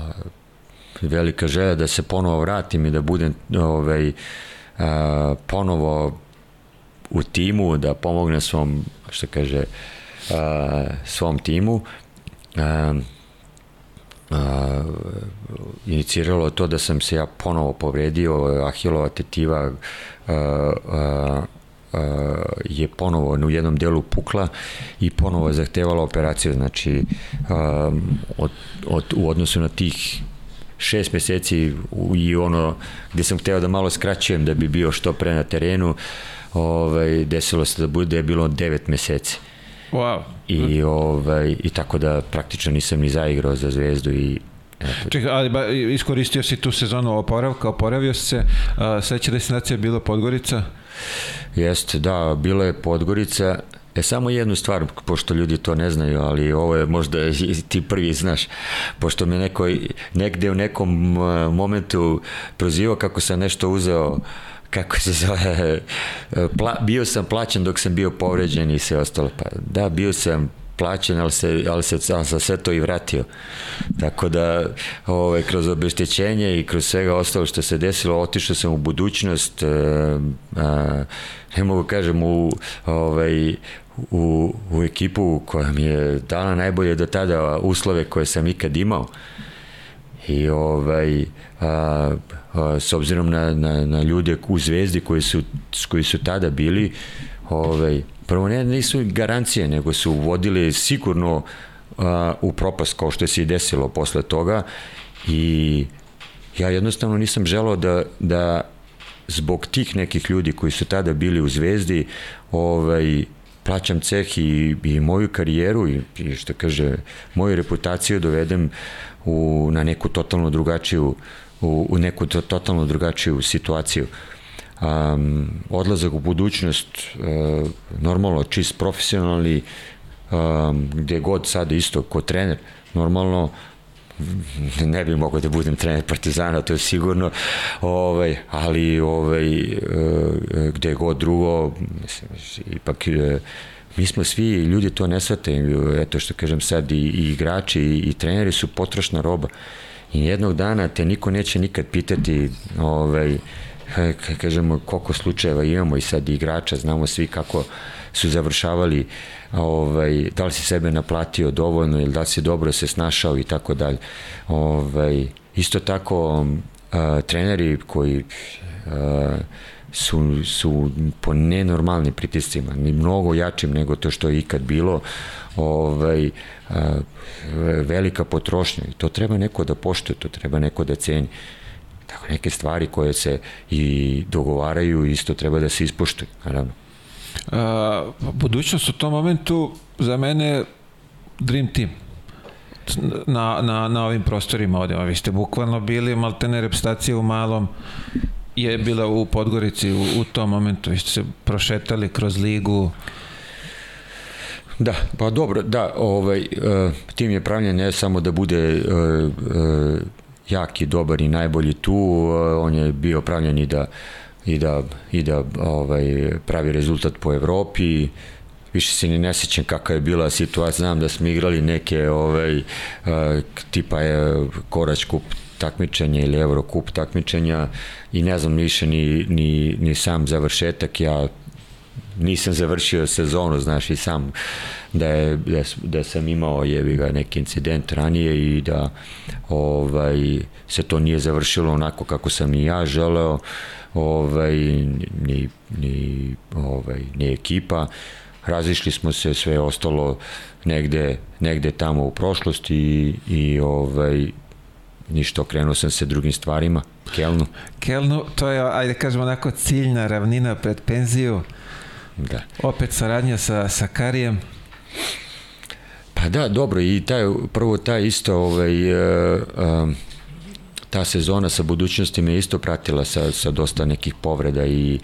velika želja da se ponovo vratim i da budem ovaj, uh, ponovo u timu, da pomognem svom, što kaže, uh, svom timu a, iniciralo to da sam se ja ponovo povredio, Ahilova tetiva a, a, a, je ponovo u jednom delu pukla i ponovo zahtevala operaciju, znači a, od, od, u odnosu na tih šest meseci i ono gde sam hteo da malo skraćujem da bi bio što pre na terenu, ovaj, desilo se da bude je bilo devet meseci. Wow. I, ovaj, I tako da praktično nisam ni zaigrao za zvezdu i Eto. Čekaj, ali ba, iskoristio si tu sezonu oporavka, oporavio si se, a, sledeća destinacija je bila Podgorica? Jeste, da, bila je Podgorica, E, samo jednu stvar, pošto ljudi to ne znaju, ali ovo je možda ti prvi znaš, pošto me neko negde u nekom momentu prozivao kako sam nešto uzeo uh, kako se zove, pla, bio sam plaćen dok sam bio povređen i sve ostalo. Pa, da, bio sam plaćen, ali se, ali se, ali se sve to i vratio. Tako da, ovaj, kroz obeštećenje i kroz svega ostalo što se desilo, otišao sam u budućnost, a, a, ne mogu kažem, u, ovaj, u, u ekipu koja mi je dala najbolje do tada uslove koje sam ikad imao. I ovaj, a, s obzirom na, na, na ljude u Zvezdi koji su, koji su tada bili, ovaj, prvo ne, nisu garancije, nego su vodili sigurno a, u propast kao što se i desilo posle toga. I ja jednostavno nisam želao da, da zbog tih nekih ljudi koji su tada bili u Zvezdi ovaj, plaćam ceh i, i moju karijeru i, i što kaže moju reputaciju dovedem u, na neku totalno drugačiju u, u neku to, totalno drugačiju situaciju um, odlazak u budućnost uh, normalno čist profesionalni um, gde god sad isto ko trener normalno ne bi mogao da budem trener Partizana, to je sigurno, ovaj, ali ovaj, e, gde god drugo, mislim, ipak e, mi smo svi, ljudi to ne svate, eto što kažem sad, i, i igrači i, i treneri su potrošna roba. I jednog dana te niko neće nikad pitati ovaj, kažemo koliko slučajeva imamo i sad igrača, znamo svi kako su završavali ovaj, da li si sebe naplatio dovoljno ili da li si dobro se snašao i tako dalje. Ovaj, isto tako a, treneri koji a, su, su po nenormalnim pritiscima, mnogo jačim nego to što je ikad bilo, ovaj, velika potrošnja i to treba neko da poštuje, to treba neko da ceni. Tako neke stvari koje se i dogovaraju isto treba da se ispoštuju, naravno. A, budućnost u tom momentu za mene Dream Team na, na, na ovim prostorima ovde. Vi ste bukvalno bili maltene repstacije u malom je bila u Podgorici u, u tom momentu. Vi ste se prošetali kroz ligu. Da, pa dobro, da, ovaj, uh, tim je pravljen ne samo da bude uh, uh, jak i dobar i najbolji tu, on je bio pravljen i da i da, i da ovaj, pravi rezultat po Evropi. Više se ni ne sećam kakva je bila situacija, znam da smo igrali neke ovaj, tipa je Korać kup takmičenja ili Eurokup takmičenja i ne znam više ni, ni, ni sam završetak, ja nisam završio sezonu, znaš i sam da, je, da, da sam imao jebi ga neki incident ranije i da ovaj, se to nije završilo onako kako sam i ja želeo ovaj, ni, ni, ovaj, ni ekipa razišli smo se sve ostalo negde, negde tamo u prošlosti i, i ovaj, ništa, okrenuo sam se drugim stvarima, Kelnu. Kelnu, to je, ajde kažemo, onako ciljna ravnina pred penziju. Da. Opet saradnja sa, sa Karijem. Pa da, dobro, i taj, prvo taj isto, ovaj, uh, um, ta sezona sa budućnosti me isto pratila sa, sa dosta nekih povreda i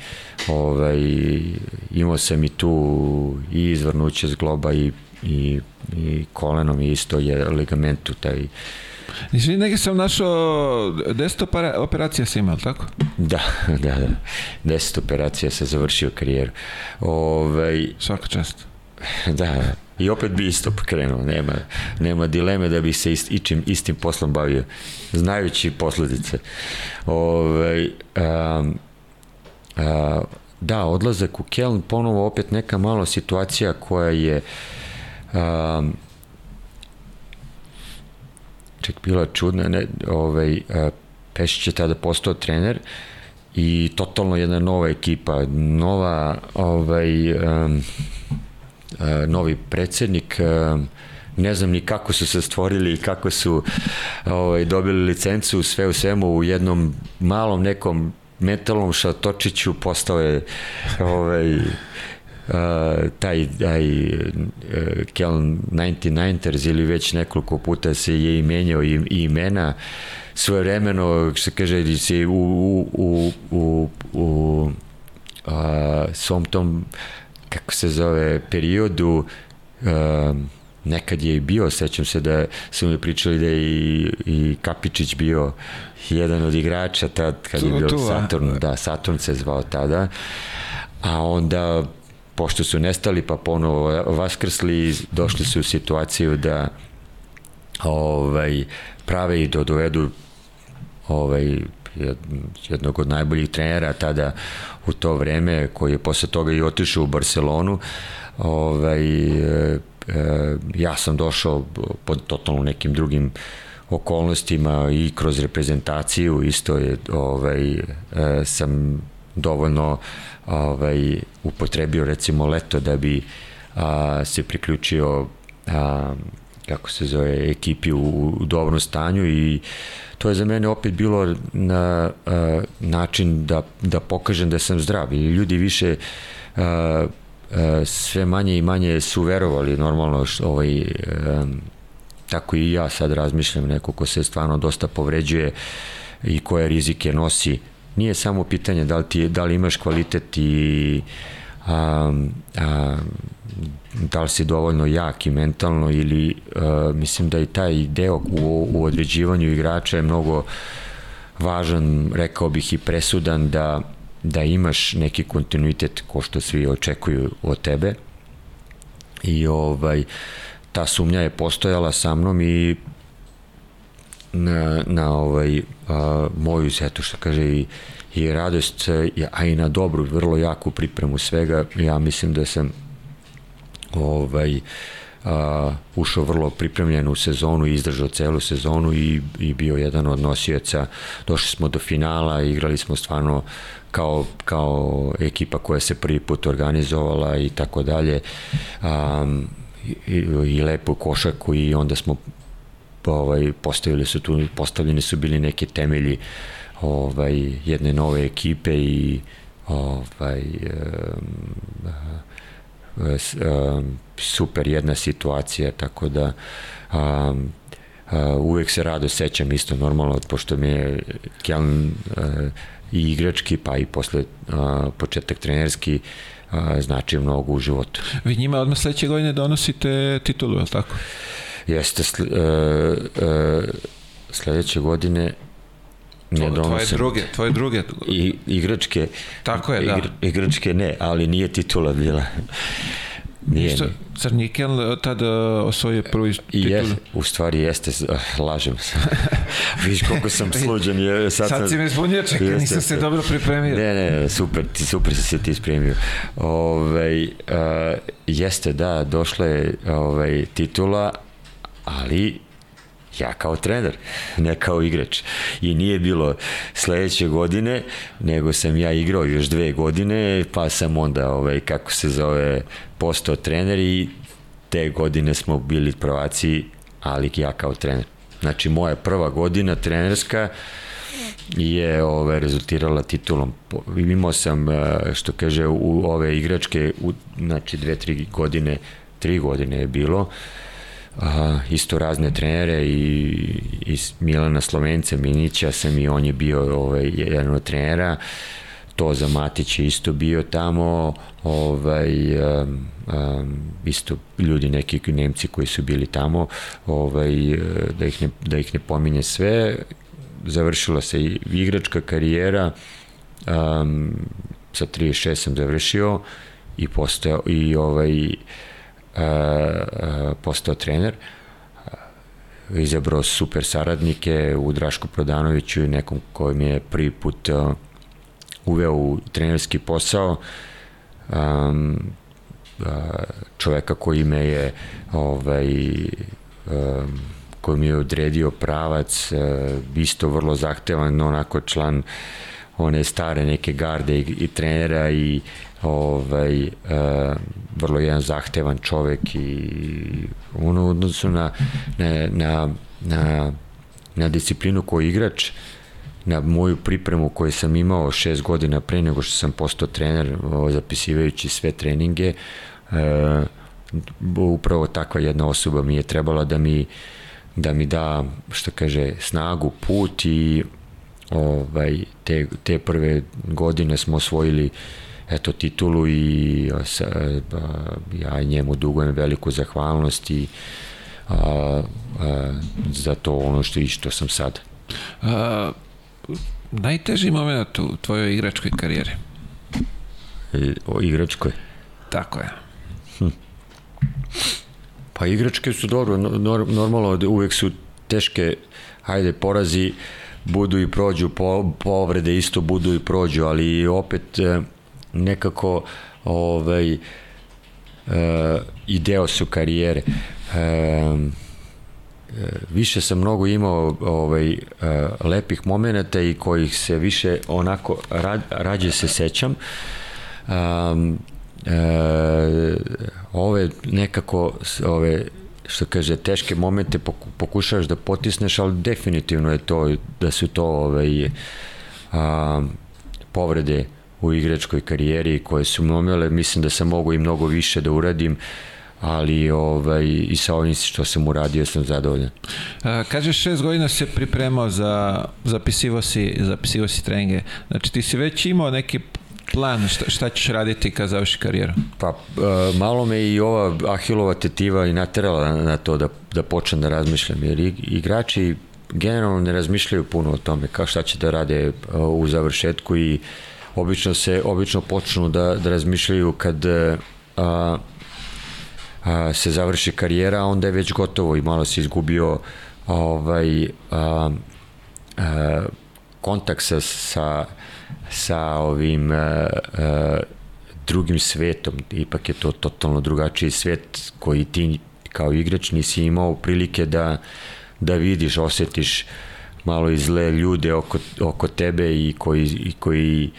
ovaj, imao sam i tu i izvrnuće zgloba i, i, i kolenom isto je ligamentu taj Nisi neki sam našao, deset operacija si imao, tako? Da, da, da. Deset operacija se završio karijeru. Ovaj, Svaka čast. Da, i opet bi isto krenuo, nema, nema dileme da bi se ist, ičim, istim poslom bavio, znajući posledice. Ove, um, a, da, odlazak u Keln, ponovo opet neka malo situacija koja je um, ček bila čudna, ne, ovaj, Pešić je tada postao trener i totalno jedna nova ekipa, nova ovaj, um, novi predsednik, um, ne znam ni kako su se stvorili i kako su ovaj, dobili licencu, sve u svemu u jednom malom nekom metalnom šatočiću postao je ovaj, uh, taj, taj uh, Keln 99ers ili već nekoliko puta se je imenjao i, i imena svoje vremeno, što kaže, se u, u, u, u, u uh, svom tom kako se zove, periodu uh, nekad je i bio, sećam se da su mi pričali da je i, i Kapičić bio jedan od igrača tad kad tu, je bio tu, Saturn, a? da, Saturn se zvao tada, a onda pošto su nestali pa ponovo vaskrsli, došli su u situaciju da ovaj, prave i do, dovedu ovaj, jednog od najboljih trenera tada u to vreme, koji je posle toga i otišao u Barcelonu. Ovaj, e, e, ja sam došao pod totalno nekim drugim okolnostima i kroz reprezentaciju isto je ovaj, e, sam dovoljno ovaj, upotrebio recimo leto da bi a, se priključio a, kako se zove, ekipi u, u dobrom stanju i to je za mene opet bilo na a, način da, da pokažem da sam zdrav i ljudi više a, a, sve manje i manje su verovali normalno što, ovaj, a, tako i ja sad razmišljam neko ko se stvarno dosta povređuje i koje rizike nosi nije samo pitanje da li, ti, da li imaš kvalitet i a, a, da li si dovoljno jak i mentalno ili a, mislim da i taj deo u, u određivanju igrača je mnogo važan, rekao bih i presudan da, da imaš neki kontinuitet ko što svi očekuju od tebe. I ovaj ta sumnja je postojala sa mnom i na, na ovaj, a, moju, eto što kaže, i, i radost, a i na dobru, vrlo jaku pripremu svega, ja mislim da sam ovaj, a, ušao vrlo pripremljen u sezonu izdržao celu sezonu i, i bio jedan od nosioca. Došli smo do finala, igrali smo stvarno kao, kao ekipa koja se prvi put organizovala i tako dalje. i, i lepu košaku i onda smo ovaj, postavili su tu, postavljeni su bili neki temelji ovaj, jedne nove ekipe i ovaj, um, um, super jedna situacija, tako da um, uh, uvek se rado sećam isto normalno, pošto mi je Kjeln uh, i igrački, pa i posle uh, početak trenerski uh, znači mnogo u životu. Vi njima odmah sledeće godine donosite titulu, je li tako? Jeste, sl, uh, uh, sledeće godine ne donosim. Tvoje druge, tvoje druge. I, igračke. Tako je, da. Igračke ne, ali nije titula bila. Nije, Ništa, Crnikel tada osvojio prvi titulu. Je, u stvari jeste, ah, lažem se. Viš koliko sam sluđen. Je, sad, sad si me zbunio, čekaj, jeste, nisam se dobro pripremio. Ne, ne, super, ti, super si se ti spremio. Ove, uh, jeste, da, došla je ovaj, titula, ali ja kao trener, ne kao igrač. I nije bilo sledeće godine, nego sam ja igrao još dve godine, pa sam onda, ovaj, kako se zove, postao trener i te godine smo bili prvaci, ali ja kao trener. Znači, moja prva godina trenerska je ove, rezultirala titulom. Imao sam, što kaže, u ove igračke, u, znači dve, tri godine, tri godine je bilo, uh, a, isto razne trenere i iz Milana Slovence, Minića sam i on je bio ovaj, jedan od trenera. To za Matić je isto bio tamo ovaj, um, um, isto ljudi neki Nemci koji su bili tamo ovaj, da, ih ne, da ih ne pominje sve. Završila se i igračka karijera um, sa 36 sam završio i postao i ovaj postao trener izabrao super saradnike u Draško Prodanoviću i nekom koji mi je prvi put uveo u trenerski posao. Um, čoveka koji me je ovaj, um, koji mi je odredio pravac isto vrlo zahtevan onako član one stare neke garde i, i trenera i ovaj, uh, vrlo jedan zahtevan čovek i ono u odnosu na, na, na, na, na disciplinu koji igrač, na moju pripremu koju sam imao šest godina pre nego što sam postao trener, zapisivajući sve treninge, uh, upravo takva jedna osoba mi je trebala da mi da mi da, što kaže, snagu, put i ovaj, te, te prve godine smo osvojili uh, eto titulu i sa, ja njemu dugujem veliku zahvalnost i a, a, za to ono što i što sam sad. A, najteži moment u tvojoj igračkoj karijeri? E, o igračkoj? Tako je. Pa igračke su dobro, nor, normalno uvek su teške, hajde, porazi budu i prođu, po, povrede isto budu i prođu, ali opet e, nekako ovaj, e, i deo su karijere. E, više sam mnogo imao ovaj lepih momenata i kojih se više onako rad, rađe se sećam. Um, e, ove nekako ove što kaže teške momente pokušavaš da potisneš ali definitivno je to da su to ovaj a, povrede u igračkoj karijeri koje su momele mislim da sam mogu i mnogo više da uradim ali ovaj, i sa ovim što sam uradio sam zadovoljan. A, kažeš šest godina se pripremao za zapisivo si, zapisivo si treninge. Znači ti si već imao neki plan šta, šta ćeš raditi kad završi karijeru? Pa uh, malo me i ova Ahilova tetiva i naterala na, to da, da počnem da razmišljam, jer igrači generalno ne razmišljaju puno o tome kao šta će da rade uh, u završetku i obično se obično počnu da, da razmišljaju kad uh, a, se završi karijera, a onda je već gotovo i malo se izgubio ovaj a, a, kontakt sa, sa sa ovim uh, uh, drugim svetom, ipak je to totalno drugačiji svet koji ti kao igrač nisi imao prilike da, da vidiš, osetiš malo i zle ljude oko, oko tebe i koji, i koji e,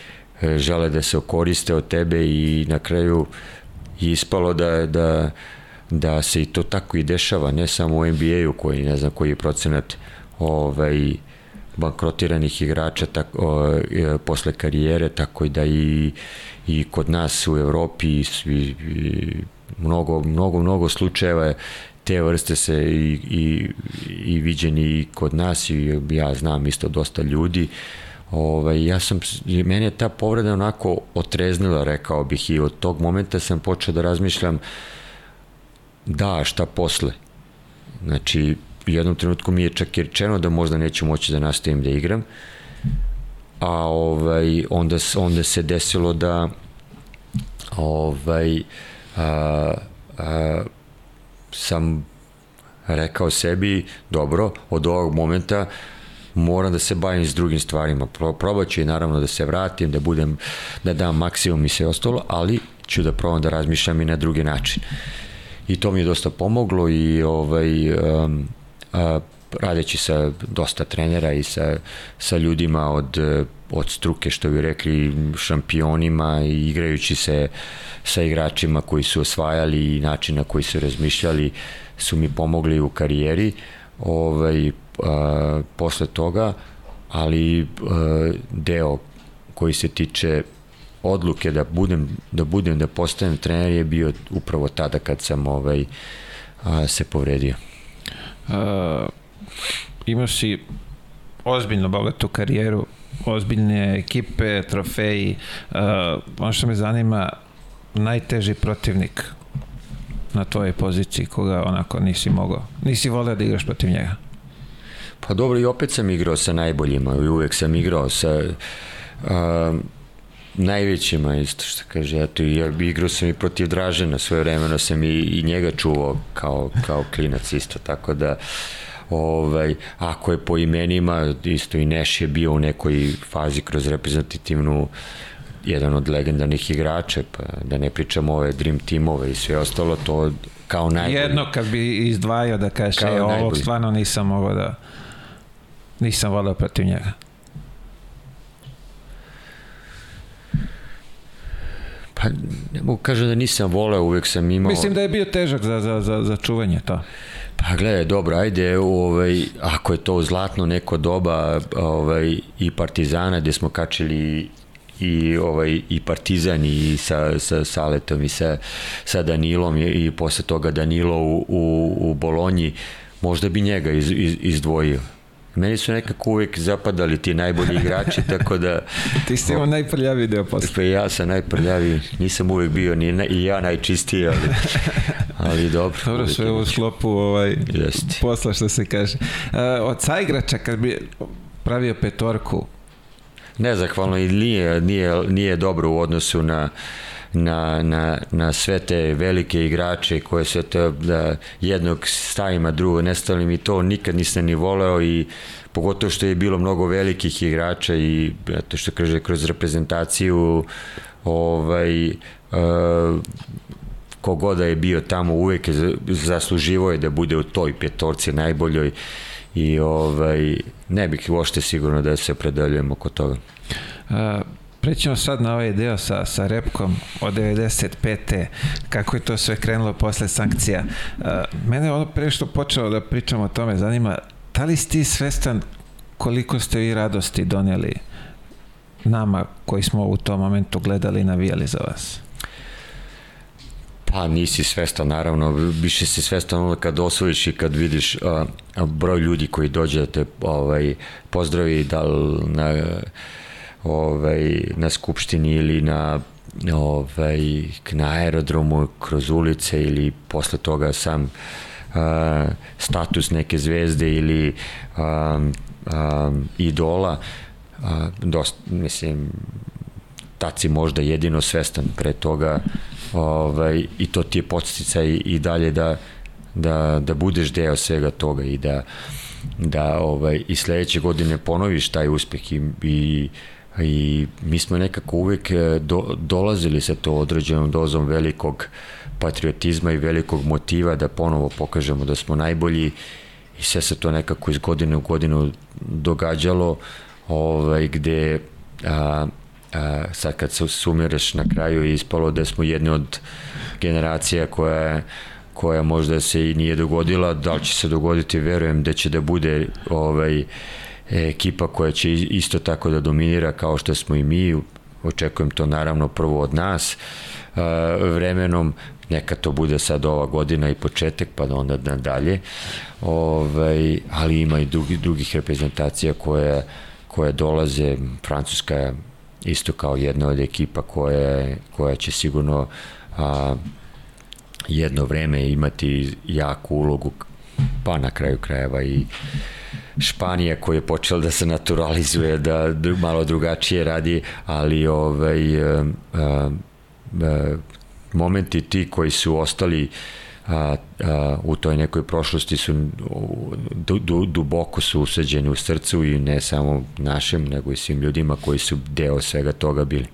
žele da se okoriste od tebe i na kraju je ispalo da, da, da se i to tako i dešava, ne samo u NBA-u koji ne znam koji je procenat ovaj, bankrotiranih igrača tako, o, e, posle karijere, tako da i, i kod nas u Evropi i, i mnogo, mnogo, mnogo slučajeva te vrste se i, i, i viđeni i kod nas i ja znam isto dosta ljudi ovaj, ja sam, meni je ta povreda onako otreznila, rekao bih i od tog momenta sam počeo da razmišljam da, šta posle? Znači u jednom trenutku mi je čak i rečeno da možda neću moći da nastavim da igram, a ovaj, onda, onda se desilo da ovaj, a, a, sam rekao sebi, dobro, od ovog momenta moram da se bavim s drugim stvarima. Pro, probat ću i naravno da se vratim, da budem, da dam maksimum i sve ostalo, ali ću da probam da razmišljam i na drugi način. I to mi je dosta pomoglo i ovaj, um, radeći sa dosta trenera i sa, sa ljudima od, od struke, što bi rekli, šampionima i igrajući se sa igračima koji su osvajali i način na koji su razmišljali su mi pomogli u karijeri ovaj, a, posle toga, ali a, deo koji se tiče odluke da budem da budem da postanem trener je bio upravo tada kad sam ovaj a, se povredio uh, imaš si ozbiljno bogatu karijeru, ozbiljne ekipe, trofeji. Uh, ono što me zanima, najteži protivnik na tvojoj poziciji koga onako nisi mogao, nisi voleo da igraš protiv njega? Pa dobro, i opet sam igrao sa najboljima i uvek sam igrao sa uh, najvećima isto što kaže, eto, ja igrao sam i protiv Dražena, svoje vremeno sam i, i njega čuvao kao, kao klinac isto, tako da ovaj, ako je po imenima, isto i Neš je bio u nekoj fazi kroz reprezentativnu jedan od legendarnih igrača, pa da ne pričamo ove Dream Teamove i sve ostalo, to kao najbolji. Jedno kad bi izdvajao da kažeš, e, ovog stvarno nisam mogao da nisam volao protiv njega. Pa ne mogu kažem da nisam voleo, uvek sam imao... Mislim da je bio težak za, za, za, za čuvanje to. Pa gledaj, dobro, ajde, ovaj, ako je to zlatno neko doba ovaj, i Partizana gde smo kačili i ovaj i Partizan i sa sa Saletom i sa sa Danilom i, i posle toga Danilo u u, u Bolonji možda bi njega iz, iz, izdvojio Meni su nekako uvek zapadali ti najbolji igrači, tako da... Ti si imao najprljavi deo posle. Pa ja sam najprljavi, nisam uvek bio ni na, i ja najčistiji, ali, ali dobro. Dobro, sve u sklopu ovaj, Jeste. posla, što se kaže. Uh, od saigrača, kad bi pravio petorku, nezahvalno i nije, nije, nije dobro u odnosu na na, na, na sve te velike igrače koje se to da jednog stavim, a drugo ne stavim i to nikad nisam ni voleo i pogotovo što je bilo mnogo velikih igrača i to što kaže kroz reprezentaciju ovaj uh, kogoda je bio tamo uvek je zasluživo je da bude u toj petorci najboljoj i ovaj ne bih uopšte sigurno da se opredeljujem oko toga. A, Prećemo sad na ovaj deo sa, sa repkom od 95. kako je to sve krenulo posle sankcija. A, mene ono pre što počeo da pričam o tome zanima, da li si ti svestan koliko ste vi radosti doneli nama koji smo u tom momentu gledali i navijali za vas? Pa nisi svestan, naravno, više si svestan onda kad osvojiš i kad vidiš a, a, broj ljudi koji dođe da te ovaj, pozdravi da na, ovaj, na skupštini ili na ovaj, na aerodromu kroz ulice ili posle toga sam a, status neke zvezde ili a, a, idola a, dosta, mislim tad si možda jedino svestan pre toga ovaj, i to ti je podstica i, i dalje da, da, da budeš deo svega toga i da, da ovaj, i sledeće godine ponoviš taj uspeh i, i i mi smo nekako uvek e, do, dolazili sa to određenom dozom velikog patriotizma i velikog motiva da ponovo pokažemo da smo najbolji i sve se to nekako iz godine u godinu događalo ovaj, gde a, a, sad kad se sumiraš na kraju je ispalo da smo jedni od generacija koja koja možda se i nije dogodila, da li će se dogoditi, verujem da će da bude ovaj, ekipa koja će isto tako da dominira kao što smo i mi, očekujem to naravno prvo od nas, vremenom neka to bude sad ova godina i početak pa da onda nadalje ovaj, ali ima i drugi, drugih reprezentacija koje, koje dolaze. Francuska isto kao jedna od ekipa koja, koja će sigurno a, jedno vreme imati jaku ulogu pa na kraju krajeva i Španija koja je počela da se naturalizuje, da malo drugačije radi, ali ovaj, a, a, a, momenti ti koji su ostali a, a, u toj nekoj prošlosti su du, du, duboko su usađeni u srcu i ne samo našem, nego i svim ljudima koji su deo svega toga bili.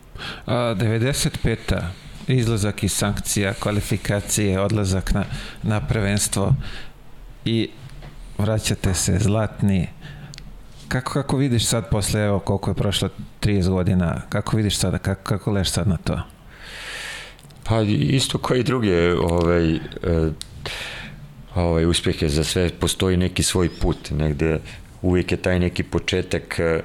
A, 95 izlazak iz sankcija, kvalifikacije, odlazak na, na prvenstvo i vraćate se zlatni. Kako, kako vidiš sad posle, evo koliko je prošlo 30 godina, kako vidiš sada, kako, kako leš sad na to? Pa isto kao i druge ovaj, e, ovaj, uspehe za sve postoji neki svoj put, negde uvijek je taj neki početak a,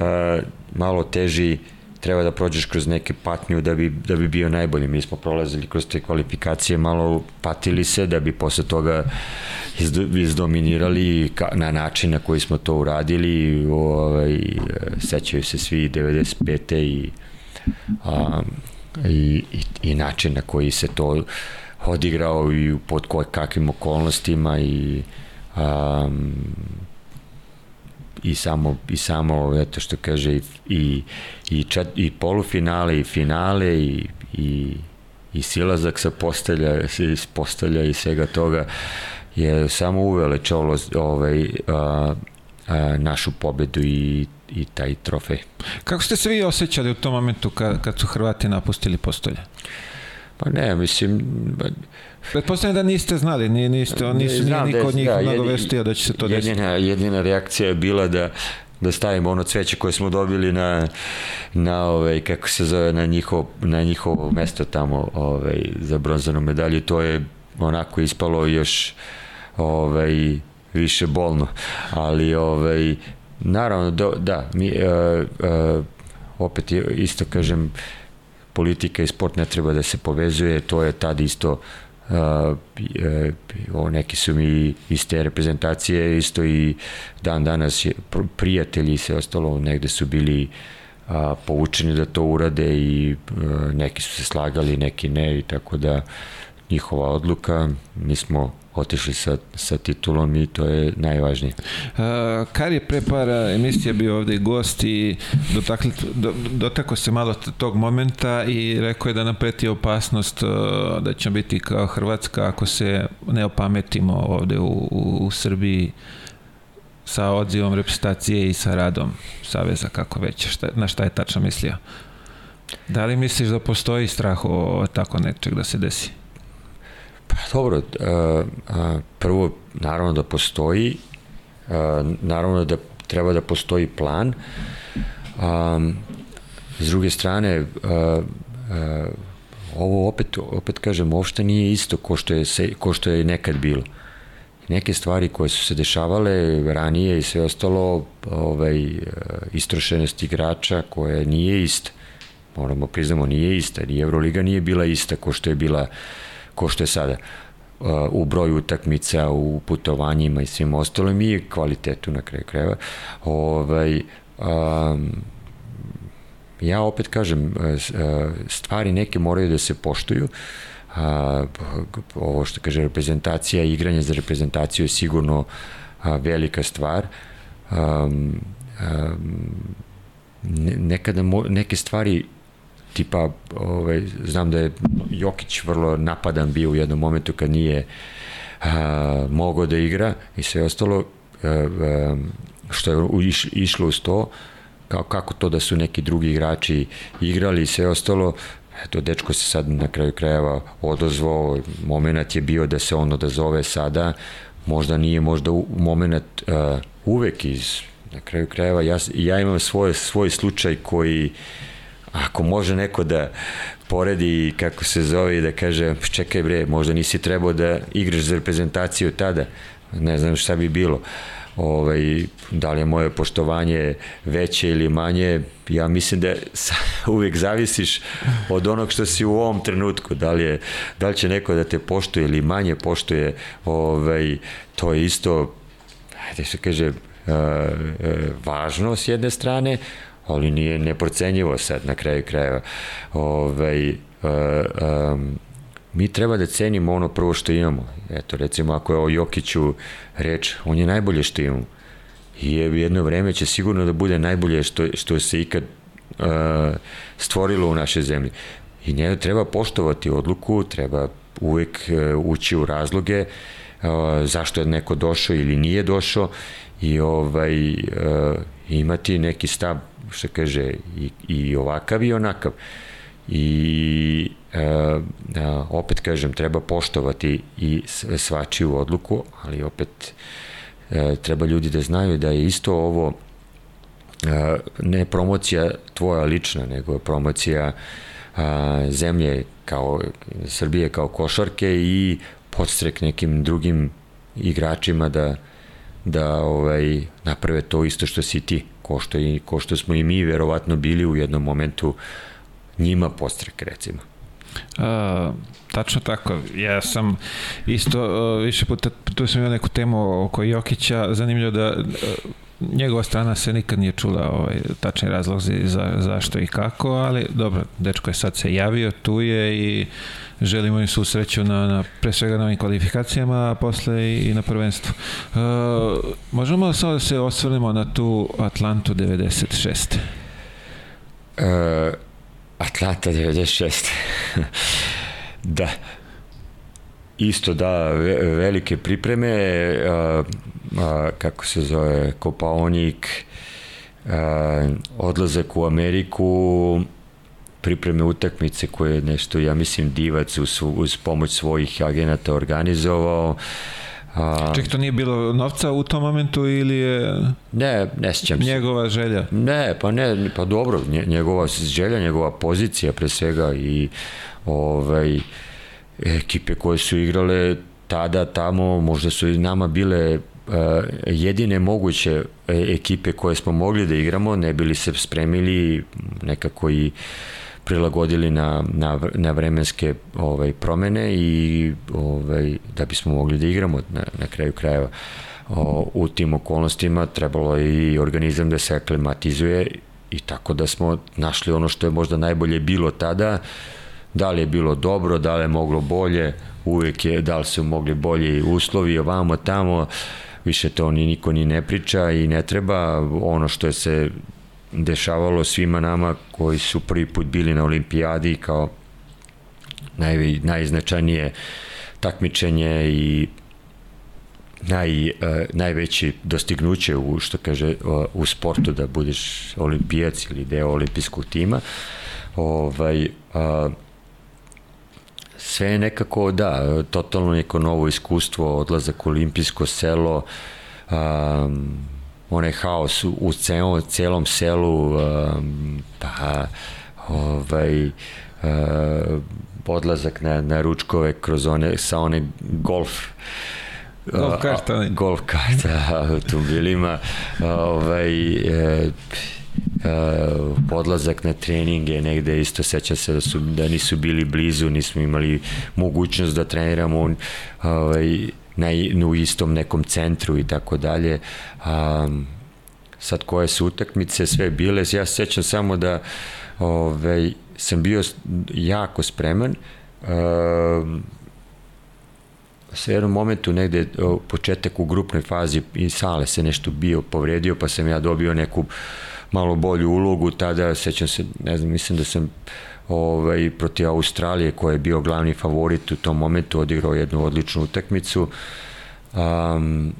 e, malo teži treba da prođeš kroz neke patnju da bi, da bi bio najbolji. Mi smo prolazili kroz te kvalifikacije, malo patili se da bi posle toga izdominirali na način na koji smo to uradili. Ovaj, sećaju se svi 95. i a, i, i, i način na koji se to odigrao i pod kakvim okolnostima i um, i samo i samo eto što kaže i i i, čet, i polufinale i finale i i i silazak sa postelja iz postelja i svega toga je samo uvelečalo ovaj a, a, našu pobedu i i taj trofej. Kako ste se vi osjećali u tom momentu kad, kad su Hrvati napustili postolje? Pa ne, mislim... Pretpostavljam da niste znali, nije, niste, nisu, nije niko od njih da, nagovestio da će se to jedina, desiti. Jedina reakcija je bila da da stavimo ono cveće koje smo dobili na, na ovaj, kako se zove, na njihovo, na njihovo mesto tamo ovaj, za bronzanu medalju. To je onako ispalo još ovaj, više bolno. Ali ovaj, Naravno, do, da, mi, uh, uh, opet isto kažem, politika i sport ne treba da se povezuje, to je tad isto uh, uh, neki su mi iz te reprezentacije isto i dan danas prijatelji i sve ostalo negde su bili uh, povučeni da to urade i uh, neki su se slagali, neki ne i tako da njihova odluka, mi smo otišli sa, sa titulom i to je najvažnije. Uh, Kar je pre par emisija bio ovde i gost i dotakli, do, dotako se malo tog momenta i rekao je da nam preti opasnost da ćemo biti kao Hrvatska ako se ne opametimo ovde u, u, u Srbiji sa odzivom reprezentacije i sa radom Saveza, kako već, šta, na šta je tačno mislio? Da li misliš da postoji strah o tako nečeg da se desi? Pa dobro, uh, uh, prvo naravno da postoji, uh, naravno da treba da postoji plan. S druge strane, uh, ovo opet, opet kažem, uopšte nije isto ko što je, ko što je nekad bilo. Neke stvari koje su se dešavale ranije i sve ostalo, ovaj, istrošenost igrača koje nije ista. Moramo priznamo, nije ista. Ni Euroliga nije bila ista ko što je bila uh, ko što je sada uh, u broju utakmica, u putovanjima i svim ostalim i kvalitetu na kraju krajeva. Ovaj, um, ja opet kažem, uh, uh, stvari neke moraju da se poštuju, a, ovo što kaže reprezentacija, igranje za reprezentaciju je sigurno a, velika stvar. Um, um, nekada mo, neke stvari tipa, ovaj, znam da je Jokić vrlo napadan bio u jednom momentu kad nije a, mogao da igra i sve ostalo, a, a, što je iš, išlo uz to, kao kako to da su neki drugi igrači igrali i sve ostalo, eto, dečko se sad na kraju krajeva odozvao, moment je bio da se on odazove sada, možda nije možda u, moment uh, uvek iz na kraju krajeva ja, ja imam svoj, svoj slučaj koji Ako može neko da poredi kako se zove i da kaže čekaj bre, možda nisi trebao da igraš za reprezentaciju tada, ne znam šta bi bilo. Ovaj, da li je moje poštovanje veće ili manje, ja mislim da uvek zavisiš od onog što si u ovom trenutku, da li, je, da li će neko da te poštuje ili manje poštuje, ovaj, to je isto, ajde se kaže, uh, uh, važno s jedne strane, ali nije neprocenjivo sad na kraju krajeva. Ovaj, um, mi treba da cenimo ono prvo što imamo. Eto, recimo, ako je o Jokiću reč, on je najbolje što imamo. I jedno vreme će sigurno da bude najbolje što, što se ikad uh, stvorilo u našoj zemlji. I njega treba poštovati odluku, treba uvek uh, ući u razloge uh, zašto je neko došao ili nije došao i ovaj, uh, imati neki stav što kaže, i, i ovakav i onakav. I e, opet kažem, treba poštovati i svačiju odluku, ali opet e, treba ljudi da znaju da je isto ovo ne promocija tvoja lična, nego promocija zemlje kao Srbije kao košarke i podstrek nekim drugim igračima da da ovaj naprave to isto što si ti ko što, i, ko što smo i mi verovatno bili u jednom momentu njima postrek recimo. A, tačno tako. Ja sam isto uh, više puta, tu sam imao neku temu oko Jokića, zanimljivo da uh, njegova strana se nikad nije čula ovaj, tačni razlozi za, zašto i kako, ali dobro, dečko je sad se javio, tu je i želimo im su sreću na, na pre svega na ovim kvalifikacijama, a posle i, i na prvenstvu. Uh, možemo samo da se osvrnemo na tu Atlantu 96. Uh, Atlanta 96. da. Isto da, velike pripreme, a, a, kako se zove, Kopaonik, a, odlazak u Ameriku, pripreme utakmice koje je nešto, ja mislim, divac uz, uz pomoć svojih agenata organizovao. A, Ček, to nije bilo novca u tom momentu ili je ne, ne sjećam se. Njegova želja? Ne, pa ne, pa dobro, njegova želja, njegova pozicija pre svega i ovaj, ekipe koje su igrale tada tamo, možda su i nama bile uh, jedine moguće e, ekipe koje smo mogli da igramo, ne bili se spremili nekako i prilagodili na, na, na vremenske ovaj, promene i ovaj, da bismo mogli da igramo na, na kraju krajeva. O, u tim okolnostima trebalo je i organizam da se aklimatizuje i tako da smo našli ono što je možda najbolje bilo tada, da li je bilo dobro, da li je moglo bolje, uvek je, da li su mogli bolji uslovi, ovamo, tamo, više to ni niko ni ne priča i ne treba. Ono što je se dešavalo svima nama koji su prvi put bili na olimpijadi kao naj, najznačajnije takmičenje i naj, uh, najveći dostignuće u što kaže uh, u sportu da budeš olimpijac ili deo olimpijskog tima. Ovaj uh, sve je nekako da totalno neko novo iskustvo odlazak u olimpijsko selo onaj haos u celom, celom selu um, pa ovaj uh, odlazak na, na ručkove kroz one, sa one golf golf karta. golf karta automobilima ovaj e, uh, odlazak na treninge negde isto sećam se da su da nisu bili blizu nismo imali mogućnost da treniramo ovaj na, u istom nekom centru i tako dalje. Um, sad koje su utakmice sve bile ja se sećam samo da ovaj sam bio jako spreman um, sa jednom momentu negde početak u grupnoj fazi i Sale se nešto bio povredio pa sam ja dobio neku malo bolju ulogu tada sećam se ne znam mislim da sam ovaj protiv Australije koji je bio glavni favorit u tom momentu odigrao jednu odličnu utakmicu um,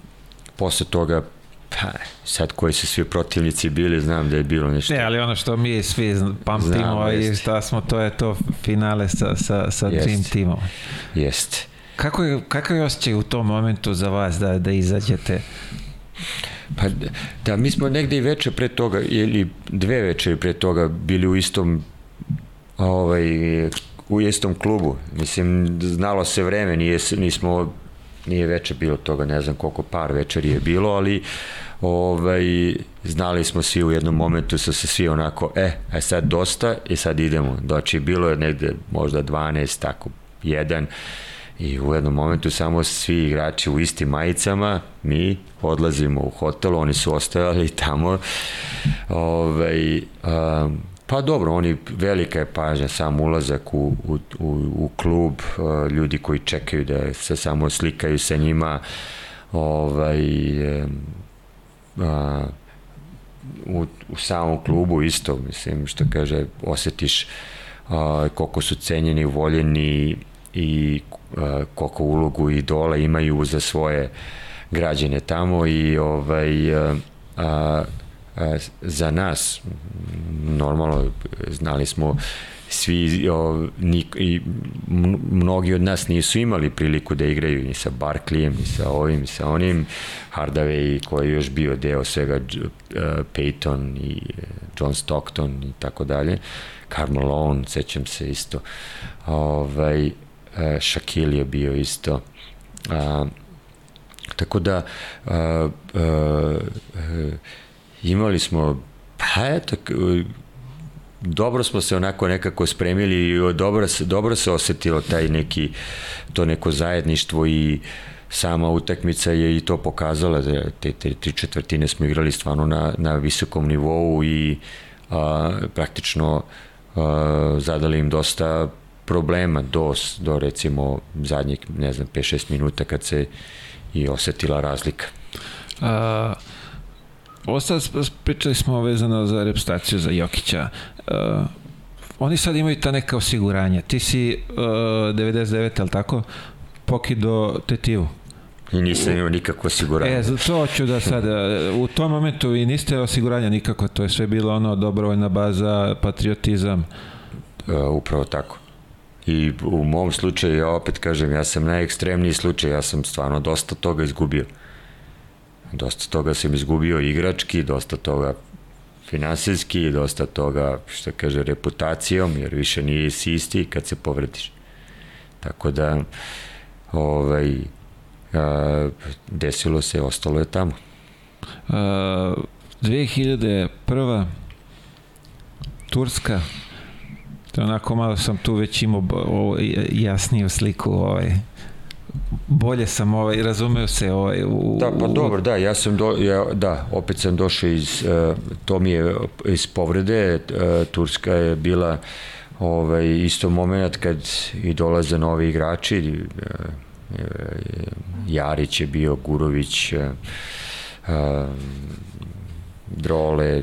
posle toga Pa, sad koji su svi protivnici bili, znam da je bilo nešto. Ne, ali ono što mi svi pamtimo znam, i šta smo, to je to finale sa, sa, sa jest. Dream Teamom. Jeste. Kako je, kakav je osjećaj u tom momentu za vas da, da izađete? Pa da, mi smo negde i veče pre toga, ili dve veče pre toga bili u istom ovaj, u istom klubu. Mislim, znalo se vreme, nije, nismo, nije veče bilo toga, ne znam koliko par večeri je bilo, ali ovaj, znali smo svi u jednom momentu su se svi onako, e, a sad dosta i sad idemo. Znači, bilo je negde možda 12, tako, jedan, I u jednom momentu samo svi igrači u istim majicama, mi odlazimo u hotel, oni su ostajali tamo. Ovaj, um, pa dobro, oni, velika je pažnja, sam ulazak u, u, u, u klub, uh, ljudi koji čekaju da se samo slikaju sa njima, ovaj, uh, u, u samom klubu isto, mislim, što kaže, osetiš uh, koliko su cenjeni, voljeni i koliko ulogu idola imaju za svoje građane tamo i ovaj a, a, za nas normalno znali smo svi o, nik, i mnogi od nas nisu imali priliku da igraju ni sa Barklijem, ni sa ovim, ni sa onim. Hardaway koji je još bio deo svega uh, Peyton i John Stockton i tako dalje. Carmelo, sećam se isto. Ovaj, e, Shaquille je bio isto. A, tako da a, a, imali smo pa eto dobro smo se onako nekako spremili i dobro se, dobro se osetilo taj neki to neko zajedništvo i sama utakmica je i to pokazala da te, te tri četvrtine smo igrali stvarno na, na visokom nivou i a, praktično a, zadali im dosta problema do, do recimo zadnjih, ne znam, 5-6 minuta kad se i osetila razlika. A, sad pričali smo vezano za repstaciju za Jokića. A, oni sad imaju ta neka osiguranja. Ti si uh, 99, ali tako, pokido tetivu. I nisam imao nikakvo osiguranje. E, to ću da sad, u tom momentu i niste osiguranja nikako, to je sve bilo ono dobrovoljna baza, patriotizam. Uh, upravo tako. I u mom slučaju, ja opet kažem, ja sam najekstremniji slučaj, ja sam stvarno dosta toga izgubio. Dosta toga sam izgubio igrački, dosta toga finansijski, dosta toga, što kaže, reputacijom, jer više nije si isti kad se povrediš. Tako da, ovaj, a, desilo se, ostalo je tamo. A, 2001. Turska, To onako malo sam tu već imao jasniju sliku ovaj bolje sam ovaj razumeo se ovaj u Da, pa dobro, da, ja sam do, ja, da, opet sam došao iz uh, to mi je iz povrede uh, Turska je bila ovaj, isto moment kad i dolaze novi igrači, Jarić je bio, Gurović, Drole,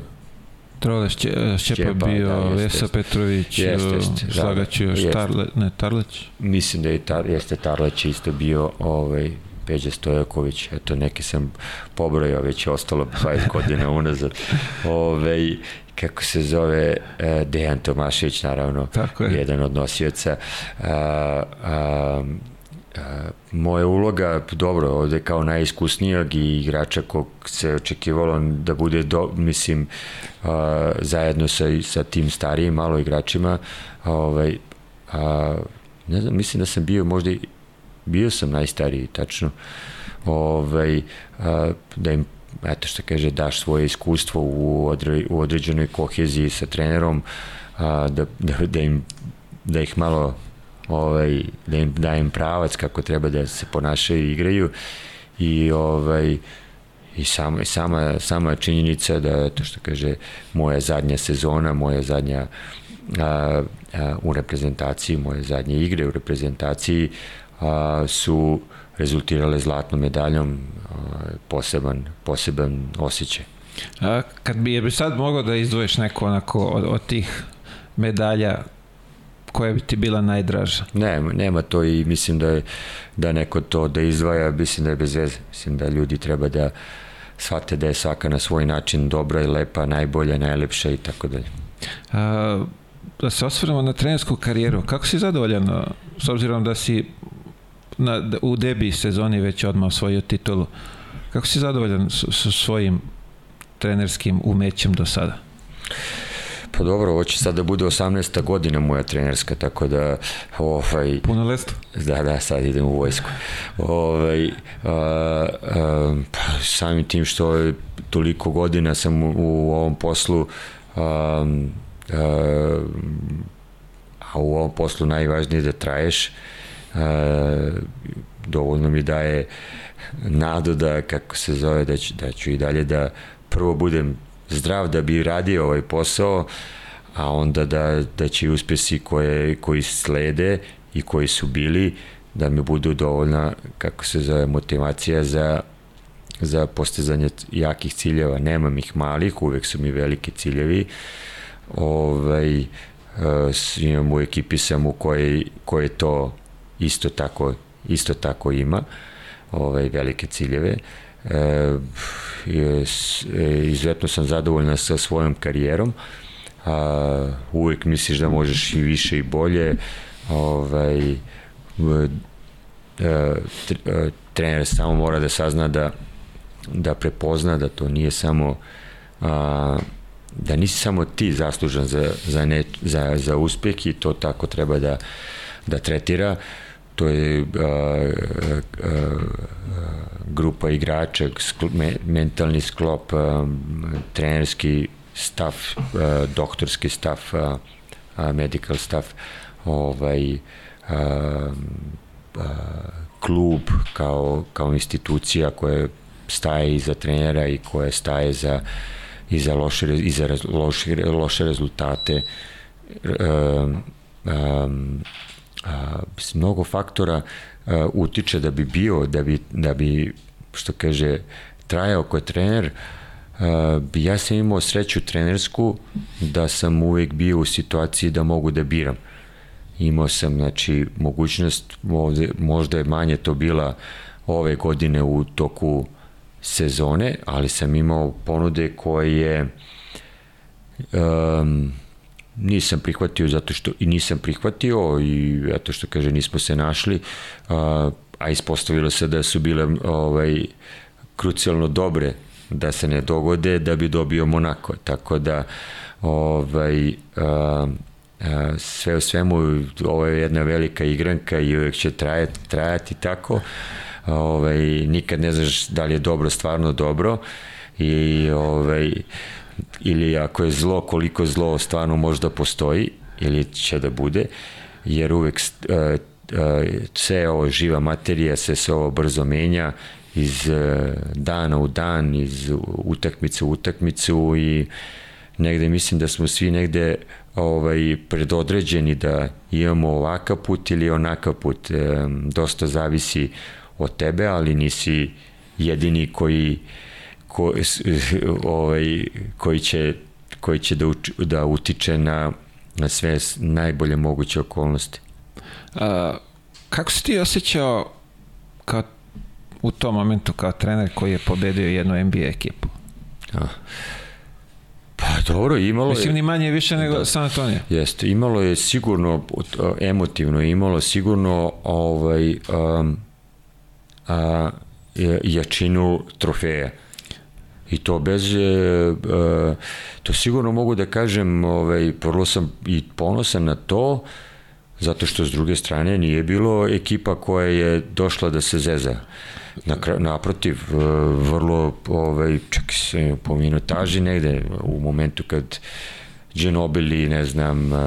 Trole Šće, Šćepa bio, da, Vesa Petrović, jest, jest, Slagaću, da, Tarle, ne, Tarleć? Mislim da je tar, jeste Tarleć isto bio ovaj, Peđa Stojaković, eto neki sam pobrojao, već je ostalo 20 godina unazad. Ove, ovaj, kako se zove e, Dejan Tomašević, naravno, Tako je. jedan od nosioca. A, a, moja uloga, dobro, ovde kao najiskusnijeg i igrača kog se očekivalo da bude, do, mislim, a, zajedno sa, sa tim starijim malo igračima, a, ovaj, a, ne znam, mislim da sam bio možda, bio sam najstariji, tačno, ovaj, a, da im eto što kaže, daš svoje iskustvo u, odre, u određenoj koheziji sa trenerom, a, da, da, da, im, da ih malo ovaj, da im dajem pravac kako treba da se ponašaju i igraju i ovaj i sama, sama, sama činjenica da to što kaže moja zadnja sezona, moja zadnja a, a, u reprezentaciji, moje zadnje igre u reprezentaciji a, su rezultirale zlatnom medaljom a, poseban, poseban osjećaj. A, kad bi je bi sad mogao da izdvojiš neko onako od, od tih medalja koja bi ti bila najdraža? Nema, nema to i mislim da je da neko to da izdvaja, mislim da je bez veze. Mislim da ljudi treba da shvate da je svaka na svoj način dobra i lepa, najbolja, najlepša i tako dalje. A, da se osvrnemo na trenersku karijeru, kako si zadovoljan s obzirom da si na, u debi sezoni već odmah osvojio titulu, kako si zadovoljan sa svojim trenerskim umećem do sada? Pa dobro, ovo će sad da bude 18. godina moja trenerska, tako da ovaj... Puno lesto? Da, da, sad idem u vojsku. Ovaj, a, a, pa, samim tim što je toliko godina sam u, u ovom poslu a, a, a u ovom poslu najvažnije da traješ a, dovoljno mi daje nadu da, kako se zove, da ću, da ću i dalje da prvo budem zdrav da bi radio ovaj posao, a onda da, da će uspesi koje, koji slede i koji su bili da mi budu dovoljna, kako se zove, motivacija za za postizanje jakih ciljeva. Nemam ih malih, uvek su mi veliki ciljevi. Ovaj, uh, imam u ekipi sam u kojoj, koje to isto tako, isto tako ima ovaj, velike ciljeve. E, e, izuzetno sam zadovoljna sa svojom karijerom. A, uvek misliš da možeš i više i bolje. Ovaj, e, e, trener samo mora da sazna da da prepozna da to nije samo a, da nisi samo ti zaslužan za, za, ne, za, za uspeh i to tako treba da, da tretira to je a, a, a, grupa igrača, skl, me, mentalni sklop, a, trenerski stav, a, doktorski stav, a, a, medical stav, ovaj, a, a, klub kao, kao institucija koja staje iza trenera i koja staje za i za loše, i za loše, loše rezultate. Um, um, a, mnogo faktora a, utiče da bi bio, da bi, da bi što kaže, trajao kao trener, a, ja sam imao sreću trenersku da sam uvek bio u situaciji da mogu da biram. Imao sam, znači, mogućnost, ovde, možda je manje to bila ove godine u toku sezone, ali sam imao ponude koje um, nisam prihvatio zato što i nisam prihvatio i eto što kaže nismo se našli a, a ispostavilo se da su bile ovaj krucijalno dobre da se ne dogode da bi dobio Monako. Tako da ovaj a, a, sve u svemu ovo je jedna velika igranka i uvek će trajati, trajati tako. Ovaj, nikad ne znaš da li je dobro stvarno dobro. I ovaj, ili ako je zlo, koliko zlo stvarno možda postoji ili će da bude, jer uvek uh, uh, sve ovo živa materija, sve se ovo brzo menja iz uh, dana u dan, iz utakmice u utakmicu i negde mislim da smo svi negde ovaj, predodređeni da imamo ovakav put ili onakav put. E, dosta zavisi od tebe, ali nisi jedini koji ko, ovaj, koji će koji će da, uč, da utiče na, na sve najbolje moguće okolnosti. A, kako si ti osjećao kao u tom momentu kao trener koji je pobedio jednu NBA ekipu? A, pa dobro, imalo Mislim, ni manje više nego da, San Antonio. Jeste, imalo je sigurno, emotivno imalo sigurno ovaj, um, a, jačinu trofeja. I to bez, e, e, to sigurno mogu da kažem, ovaj, prvo sam i ponosan na to, zato što s druge strane nije bilo ekipa koja je došla da se zeza. Na, naprotiv, e, vrlo, ovaj, čak se po minutaži negde, u momentu kad Ginobili, ne znam, uh,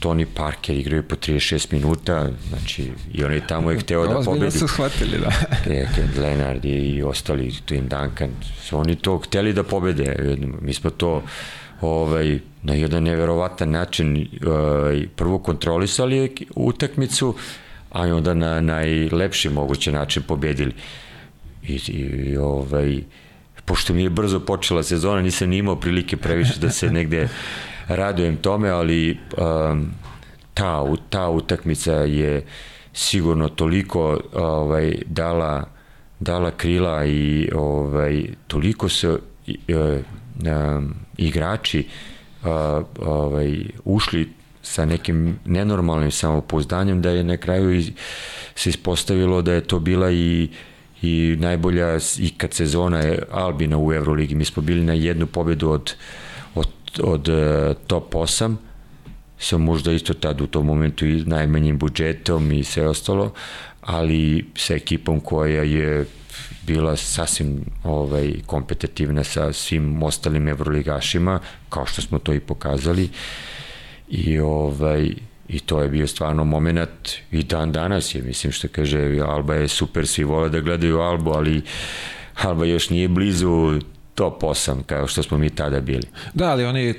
Tony Parker igraju po 36 minuta, znači i on je tamo je hteo da pobedi. Ozbiljno su shvatili, da. Leonard i ostali, Tim Duncan, su oni to hteli da pobede. Mi smo to ovaj, na jedan neverovatan način ovaj, prvo kontrolisali utakmicu, a onda na najlepši mogući način pobedili. I, i ovaj, pošto mi je brzo počela sezona, nisam ni imao prilike previše da se negde radujem tome, ali um, ta, ta utakmica je sigurno toliko ovaj, dala, dala krila i ovaj, toliko su um, igrači uh, ovaj, ušli sa nekim nenormalnim samopouzdanjem da je na kraju se ispostavilo da je to bila i i najbolja i kad sezona je Albina u Euroligi. Mi smo bili na jednu pobedu od od uh, top 8 sa možda isto tad u tom momentu i najmanjim budžetom i sve ostalo, ali sa ekipom koja je bila sasvim ovaj, kompetitivna sa svim ostalim evroligašima, kao što smo to i pokazali. I ovaj, i to je bio stvarno moment i dan danas je, mislim što kaže Alba je super, svi vole da gledaju Albu, ali Alba još nije blizu top 8 kao što smo mi tada bili. Da, ali oni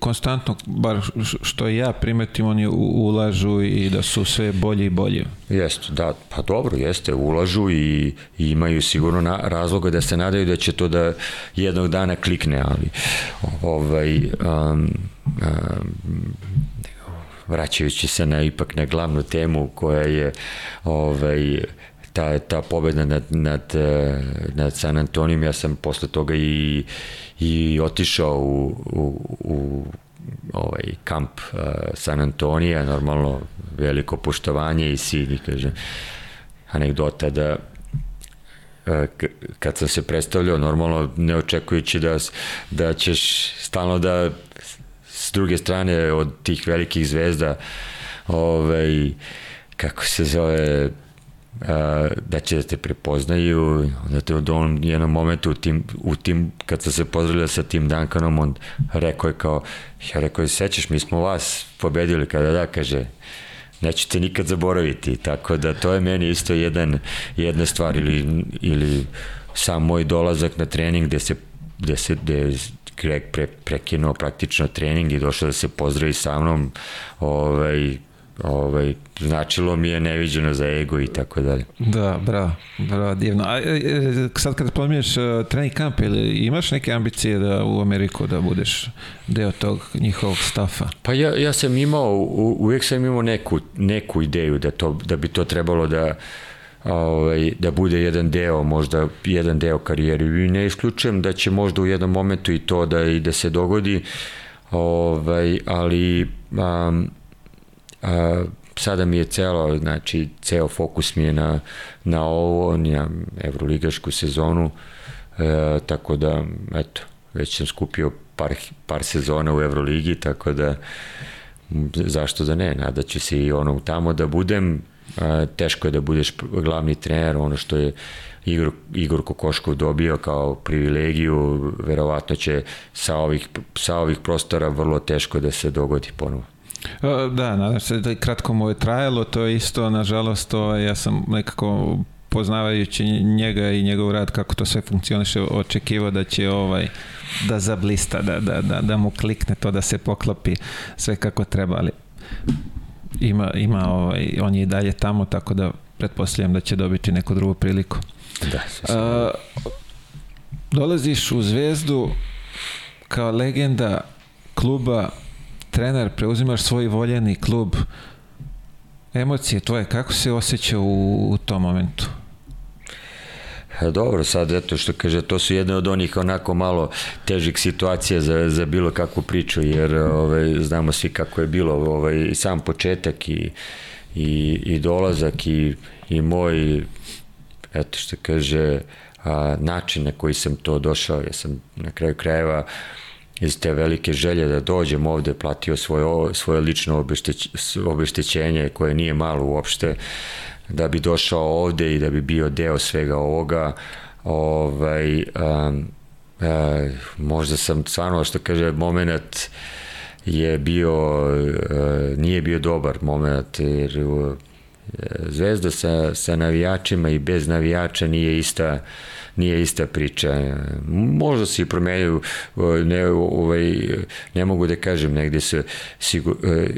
konstantno, bar što ja primetim, oni ulažu i da su sve bolji i bolji. Jeste, da, pa dobro, jeste, ulažu i, i imaju sigurno na, razloga da se nadaju da će to da jednog dana klikne, ali ovaj, um, um, vraćajući se na ipak na glavnu temu koja je ovaj ta, ta pobeda nad, nad, e, nad San Antonijom, ja sam posle toga i, i otišao u, u, u ovaj kamp uh, San Antonija, normalno veliko poštovanje i svi, kaže, anegdota da uh, kad sam se predstavljao, normalno ne očekujući da, da ćeš stalno da s druge strane od tih velikih zvezda ovaj, kako se zove da će da te prepoznaju, da te u onom jednom momentu u tim, u tim kad sam se pozdravljao sa tim Duncanom, on rekao je kao, ja rekao je, sećaš, mi smo vas pobedili kada da, kaže, neću te nikad zaboraviti, tako da to je meni isto jedan, jedna stvar ili, ili sam moj dolazak na trening gde se, gde se gde Greg pre, prekinuo praktično trening i došao da se pozdravi sa mnom, ovaj, ovaj, značilo mi je neviđeno za ego i tako dalje. Da, bravo, bravo, divno. A, e, e, sad kad pominješ uh, trening kamp, ili imaš neke ambicije da u Ameriku da budeš deo tog njihovog stafa? Pa ja, ja sam imao, u, uvijek sam imao neku, neku ideju da, to, da bi to trebalo da ovaj, da bude jedan deo, možda jedan deo karijere i ne isključujem da će možda u jednom momentu i to da, i da se dogodi, ovaj, ali um, a, sada mi je celo, znači, ceo fokus mi je na, na ovo, na evroligašku sezonu, e, tako da, eto, već sam skupio par, par sezona u Evroligi, tako da zašto da ne, nadaću se i ono tamo da budem, e, teško je da budeš glavni trener, ono što je Igor, Igor Kokoškov dobio kao privilegiju, verovatno će sa ovih, sa ovih prostora vrlo teško da se dogodi ponovo. Da, nadam se da kratko mu je trajalo, to je isto, nažalost, to, ja sam nekako poznavajući njega i njegov rad kako to sve funkcioniše očekivao da će ovaj da zablista, da, da, da, da mu klikne to da se poklopi sve kako treba, ali ima, ima ovaj, on je i dalje tamo, tako da pretpostavljam da će dobiti neku drugu priliku. Da, A, dolaziš u Zvezdu kao legenda kluba, trener, preuzimaš svoj voljeni klub, emocije tvoje, kako se osjeća u, u tom momentu? Dobro, sad eto što kaže, to su jedne od onih onako malo težih situacija za, za bilo kakvu priču, jer ovaj, znamo svi kako je bilo ovaj, sam početak i, i, i dolazak i, i moj, eto što kaže, a, način na koji sam to došao, ja sam na kraju krajeva iz te velike želje da dođem ovde, platio svoje, svoje lično obešteć, obeštećenje koje nije malo uopšte, da bi došao ovde i da bi bio deo svega ovoga, ovaj, um, uh, možda sam stvarno, što kaže, moment je bio, uh, nije bio dobar moment, jer Zvezda sa, sa navijačima i bez navijača nije ista nije ista priča. Možda se i promenjaju, ne, ovaj, ne mogu da kažem, negde se sigur, e,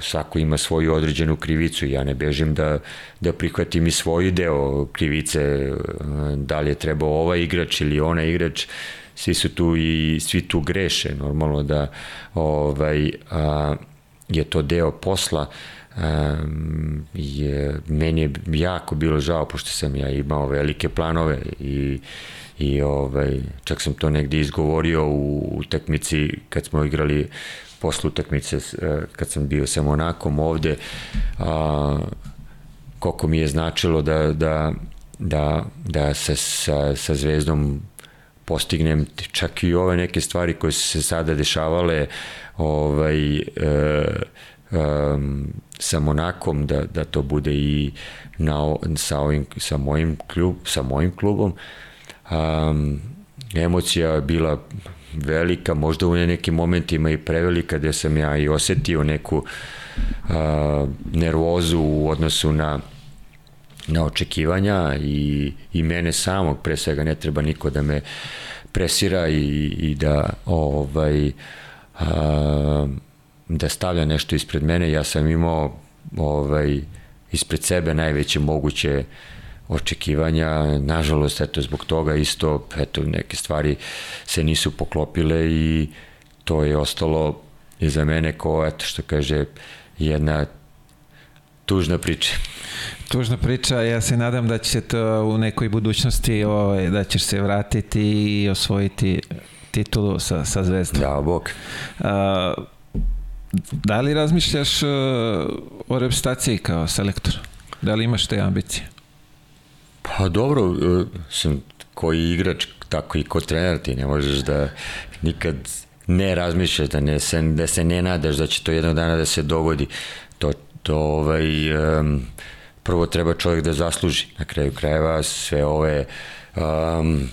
svako ima svoju određenu krivicu, ja ne bežim da, da prihvatim i svoj deo krivice, e, da li je trebao ovaj igrač ili onaj igrač, svi su tu i svi tu greše, normalno da ovaj, a, je to deo posla, je, meni je jako bilo žao, pošto sam ja imao velike planove i, i ovaj, čak sam to negde izgovorio u utakmici kad smo igrali posle utakmice e, kad sam bio sa Monakom ovde. A, koliko mi je značilo da, da, da, da sa, sa, sa Zvezdom postignem čak i ove neke stvari koje su se sada dešavale ovaj, e, sa Monakom da, da to bude i na, sa, ovim, sa, mojim klub, sa mojim klubom. Um, emocija je bila velika, možda u nekim momentima i prevelika, gde sam ja i osetio neku uh, nervozu u odnosu na na očekivanja i, i mene samog, pre svega ne treba niko da me presira i, i da ovaj, a, da stavlja nešto ispred mene, ja sam imao ovaj, ispred sebe najveće moguće očekivanja, nažalost, eto, zbog toga isto, eto, neke stvari se nisu poklopile i to je ostalo iza mene ko, eto, što kaže, jedna tužna priča. Tužna priča, ja se nadam da će to u nekoj budućnosti, ovaj, da ćeš se vratiti i osvojiti titulu sa, sa zvezdom. Da, bok. Uh, Da li razmišljaš uh, o reprezentaciji kao selektor? Da li imaš te ambicije? Pa dobro, uh, sam koji igrač, tako i ko trener, ti ne možeš da nikad ne razmišljaš, da, ne se, da se ne nadaš da će to jednog dana da se dogodi. To, to ovaj, um, prvo treba čovjek da zasluži na kraju krajeva sve ove um,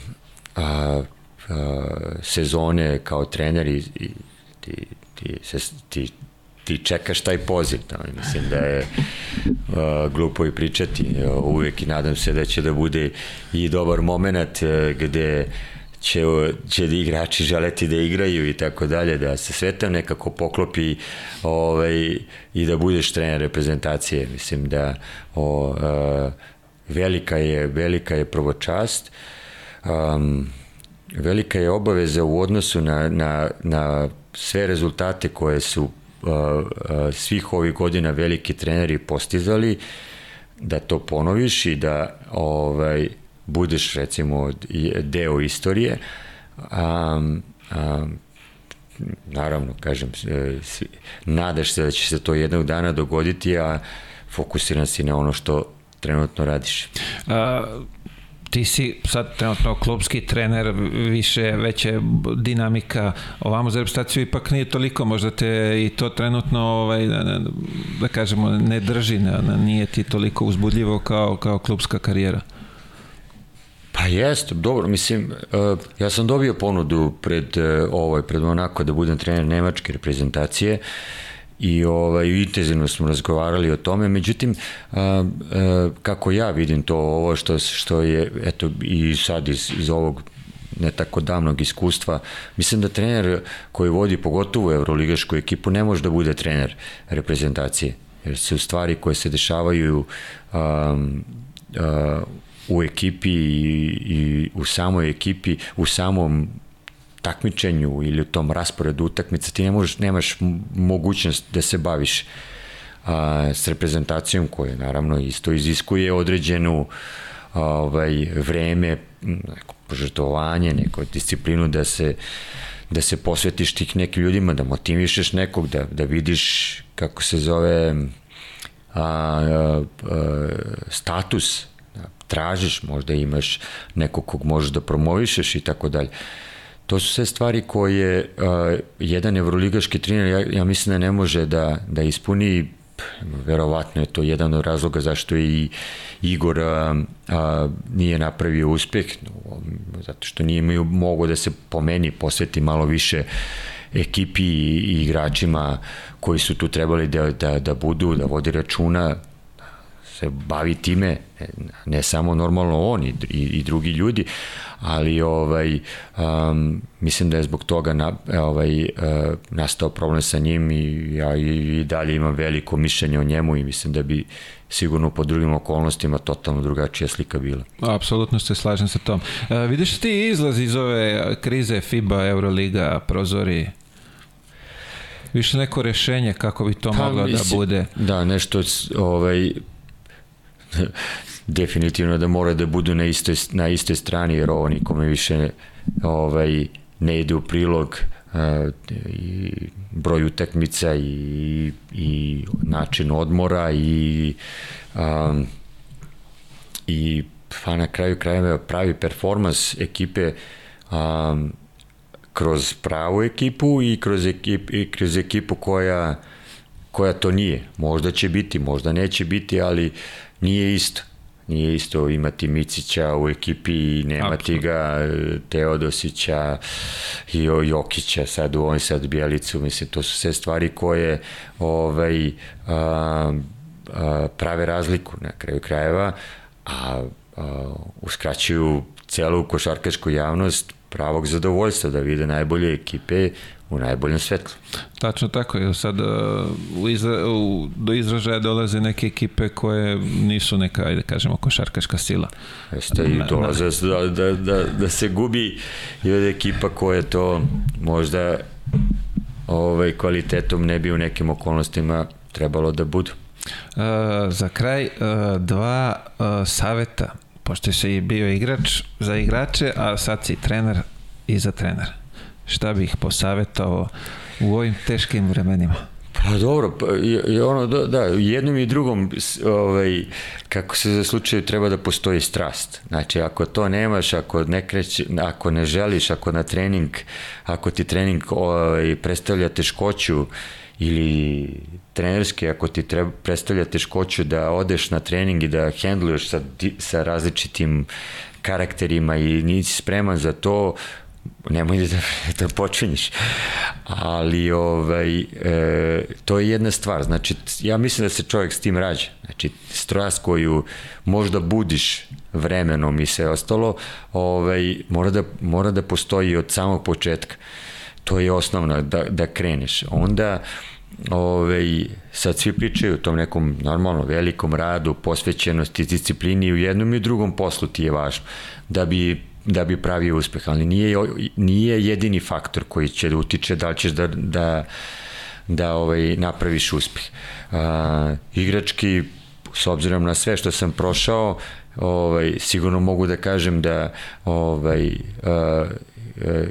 a, a, sezone kao trener i, i ti ti, se, ti, ti čekaš taj poziv. Da, mislim da je uh, glupo i pričati. Uvijek i nadam se da će da bude i dobar moment uh, gde će, će da igrači želeti da igraju i tako dalje, da se sve to nekako poklopi ovaj, i da budeš trener reprezentacije. Mislim da o, uh, velika je velika je prvo čast um, velika je obaveza u odnosu na, na, na sve rezultate koje su uh, uh, svih ovih godina veliki treneri postizali, da to ponoviš i da ovaj, budeš recimo deo istorije. Um, um, naravno, kažem, nadaš se da će se to jednog dana dogoditi, a fokusiran si na ono što trenutno radiš. A, ti si sad trenutno klubski trener, više, veće dinamika, ovamo za reprezentaciju ipak nije toliko, možda te i to trenutno, ovaj, da, da kažemo, ne drži, ne, nije ti toliko uzbudljivo kao, kao klubska karijera. Pa jeste, dobro, mislim, uh, ja sam dobio ponudu pred uh, ovaj, pred onako da budem trener nemačke reprezentacije i ovaj, intenzivno smo razgovarali o tome, međutim, a, a, kako ja vidim to, ovo što, što je, eto, i sad iz, iz ovog ne tako davnog iskustva, mislim da trener koji vodi pogotovo Euroligašku ekipu ne može da bude trener reprezentacije, jer se u stvari koje se dešavaju um, uh, u ekipi i, i u samoj ekipi, u samom takmičenju ili u tom rasporedu utakmica ti ne možeš, nemaš mogućnost da se baviš a, s reprezentacijom koja naravno isto iziskuje određenu ovaj, vreme, neko požrtovanje, neko disciplinu da se da se posvetiš tih nekim ljudima, da motivišeš nekog, da, da vidiš kako se zove a, a, a, status, da tražiš, možda imaš nekog kog možeš da promovišeš i tako dalje. To su sve stvari koje a, jedan evroligaški trener, ja, ja mislim da ne može da, da ispuni verovatno je to jedan od razloga zašto je i Igor a, a, nije napravio uspeh, zato što nije imaju mogo da se pomeni, posveti malo više ekipi i igračima koji su tu trebali da, da, da budu, da vodi računa, se bavi time, ne samo normalno on i, i, i drugi ljudi, ali ovaj um, mislim da je zbog toga na, ovaj uh, nastao problem sa njim i ja i, i dalje imam veliko mišljenje o njemu i mislim da bi sigurno po drugim okolnostima totalno drugačija slika bila. Apsolutno se slažem sa tom. Uh, vidiš ti izlaz iz ove krize FIBA, Euroliga, prozori Više neko rešenje kako bi to pa, moglo da bude. Da, nešto ovaj definitivno da mora da budu na istoj, na istoj strani, jer ovo nikome više ovaj, ne ide u prilog uh, i broj utakmica i, i način odmora i um, i pa na kraju krajeva pravi performans ekipe um, kroz pravu ekipu i kroz, ekip, i kroz ekipu koja koja to nije. Možda će biti, možda neće biti, ali nije isto. Nije isto imati Micića u ekipi i nemati Absolut. ga Teodosića i Jokića sad u ovoj sad Bjelicu. Mislim, to su sve stvari koje ovaj, a, a, prave razliku na kraju krajeva, a, a uskraćuju celu košarkašku javnost pravog zadovoljstva da vide najbolje ekipe u najboljem svetlu. Tačno tako, sad uh, u izra, u, do izražaja dolaze neke ekipe koje nisu neka, ajde kažemo, košarkaška sila. Jeste, i dolaze da, da, da, da se gubi i od ekipa koje to možda ovaj, kvalitetom ne bi u nekim okolnostima trebalo da budu. Uh, za kraj, uh, dva uh, saveta, pošto si bio igrač za igrače, a sad si trener i za trenera šta bih posavetovao u ovim teškim vremenima? Pa dobro, pa, i, ono, da, da, jednom i drugom, ovaj, kako se za slučaju treba da postoji strast. Znači, ako to nemaš, ako ne, kreći, ako ne želiš, ako na trening, ako ti trening ovaj, predstavlja teškoću ili trenerski, ako ti treba, predstavlja teškoću da odeš na trening i da hendluješ sa, sa različitim karakterima i nisi spreman za to, nemoj da, da počinješ. Ali ovaj, e, to je jedna stvar. Znači, ja mislim da se čovjek s tim rađa. Znači, strast koju možda budiš vremenom i sve ostalo, ovaj, mora, da, mora da postoji od samog početka. To je osnovno, da, da kreneš. Onda, ovaj, sad svi pričaju o tom nekom normalno velikom radu, posvećenosti, disciplini u jednom i drugom poslu ti je važno. Da bi da bi pravio uspeh, ali nije, nije jedini faktor koji će da utiče da li ćeš da, da, da ovaj, napraviš uspeh. A, igrački, s obzirom na sve što sam prošao, ovaj, sigurno mogu da kažem da ovaj, a, a,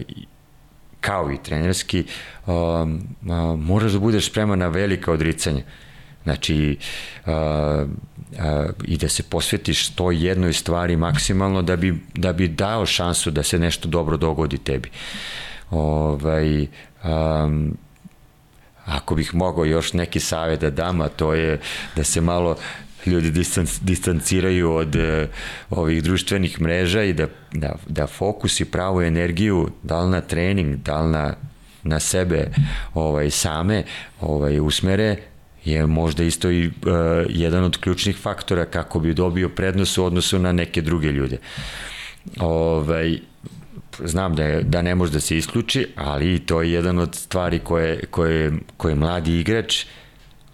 kao i trenerski, a, a, moraš da budeš spreman na velika odricanja. Znači, a, a, i da se posvetiš to jednoj stvari maksimalno da bi, da bi dao šansu da se nešto dobro dogodi tebi. Ovaj, um, ako bih mogao još neki savjet da dam, a to je da se malo ljudi distanc, distanciraju od uh, ovih društvenih mreža i da, da, da fokus i pravu energiju da li na trening, da li na na sebe ovaj same ovaj usmere je možda isto i uh, jedan od ključnih faktora kako bi dobio prednost u odnosu na neke druge ljude. Ovaj, znam da, je, da ne može da se isključi, ali to je jedan od stvari koje, koje, koje mladi igrač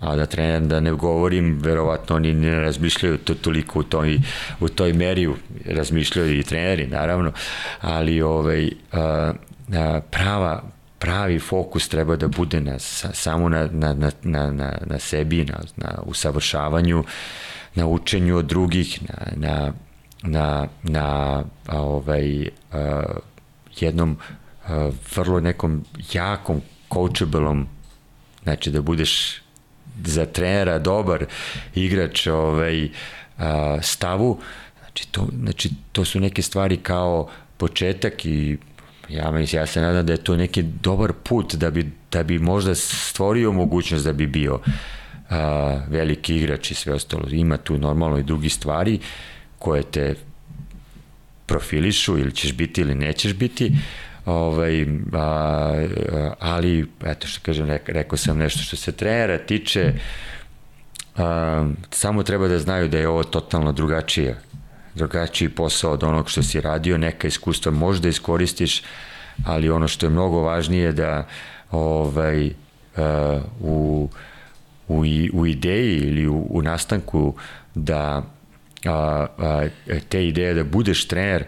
a da trener, da ne govorim, verovatno oni ne razmišljaju to toliko u toj, u toj meri, razmišljaju i treneri, naravno, ali ovaj, a, prava, pravi fokus treba da bude na, samo na, na, na, na, na, sebi, na, na usavršavanju, na učenju od drugih, na, na, na, na ovaj, a, jednom a, vrlo nekom jakom coachablom znači da budeš za trenera dobar igrač ovaj, a, stavu, znači to, znači to su neke stvari kao početak i ja, mislim, ja se nadam da je to neki dobar put da bi, da bi možda stvorio mogućnost da bi bio a, veliki igrač i sve ostalo. Ima tu normalno i drugi stvari koje te profilišu ili ćeš biti ili nećeš biti, ovaj, a, ali eto što kažem, rekao sam nešto što se trenera tiče, a, samo treba da znaju da je ovo totalno drugačije drugačiji posao od onog što si radio, neka iskustva možda iskoristiš, ali ono što je mnogo važnije da ovaj, uh, u, u, u ideji ili u, u nastanku da a, a, te ideje da budeš trener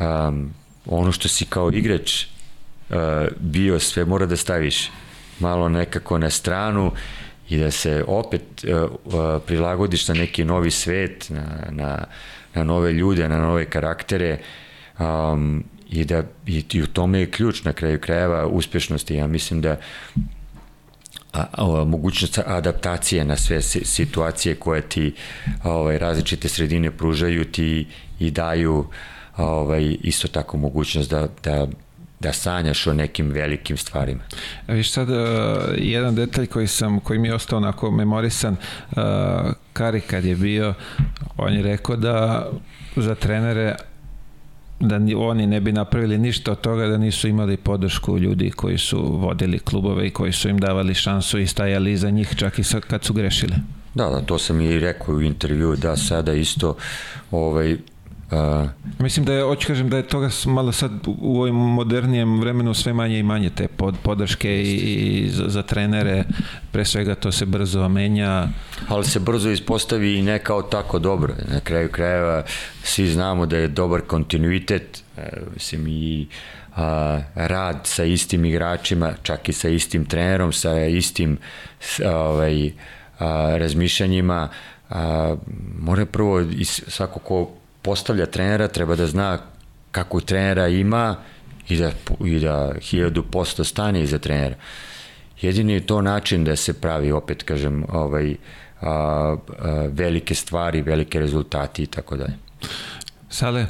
um, ono što si kao igrač uh, bio sve mora da staviš malo nekako na stranu i da se opet uh, uh, prilagodiš na neki novi svet, na, na, na nove ljude, na nove karaktere um, i da i, i u tome je ključ na kraju krajeva uspešnosti. Ja mislim da a, a, mogućnost adaptacije na sve situacije koje ti ovaj, različite sredine pružaju ti i daju ovaj, isto tako mogućnost da, da da sanjaš o nekim velikim stvarima. A viš sad, uh, jedan detalj koji, sam, koji mi je ostao onako memorisan, uh, Kari kad je bio, on je rekao da za trenere da ni, oni ne bi napravili ništa od toga da nisu imali podršku ljudi koji su vodili klubove i koji su im davali šansu i stajali iza njih čak i sa, kad su grešili. Da, da, to sam i rekao u intervju, da sada isto ovaj, Uh, Mislim da je, hoću kažem da je toga malo sad u ovom modernijem vremenu sve manje i manje te pod, podrške i, i za, za trenere, pre svega to se brzo menja. Ali se brzo ispostavi i ne kao tako dobro. Na kraju krajeva svi znamo da je dobar kontinuitet, e, mislim i a, rad sa istim igračima, čak i sa istim trenerom, sa istim ovaj, a, razmišljanjima, a, mora prvo i svako ko postavlja trenera treba da zna kako trenera ima i da, i da hiljadu posto stane iza trenera. Jedini je to način da se pravi, opet kažem, ovaj, a, a, velike stvari, velike rezultati i tako dalje. Sale,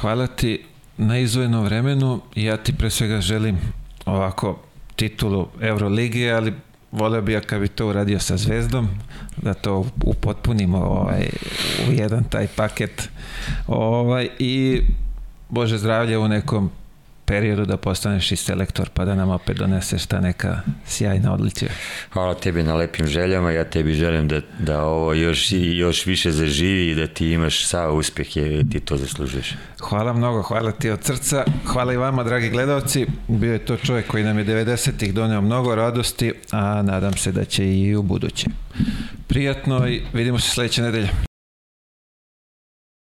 hvala ti na izvojeno vremenu. Ja ti pre svega želim ovako titulu Euroligije, ali voleo bi ja kad bi to uradio sa Zvezdom, da to upotpunimo ovaj, u jedan taj paket. Ovaj, i Bože zdravlje u nekom periodu da postaneš i selektor pa da nam opet doneseš ta neka sjajna odličija. Hvala tebi na lepim željama, ja tebi želim da, da ovo još, još više zaživi i da ti imaš sav uspeh jer ti to zaslužuješ. Hvala mnogo, hvala ti od srca, hvala i vama dragi gledalci, bio je to čovjek koji nam je 90-ih doneo mnogo radosti, a nadam se da će i u buduće. Prijatno i vidimo se sledeće nedelje.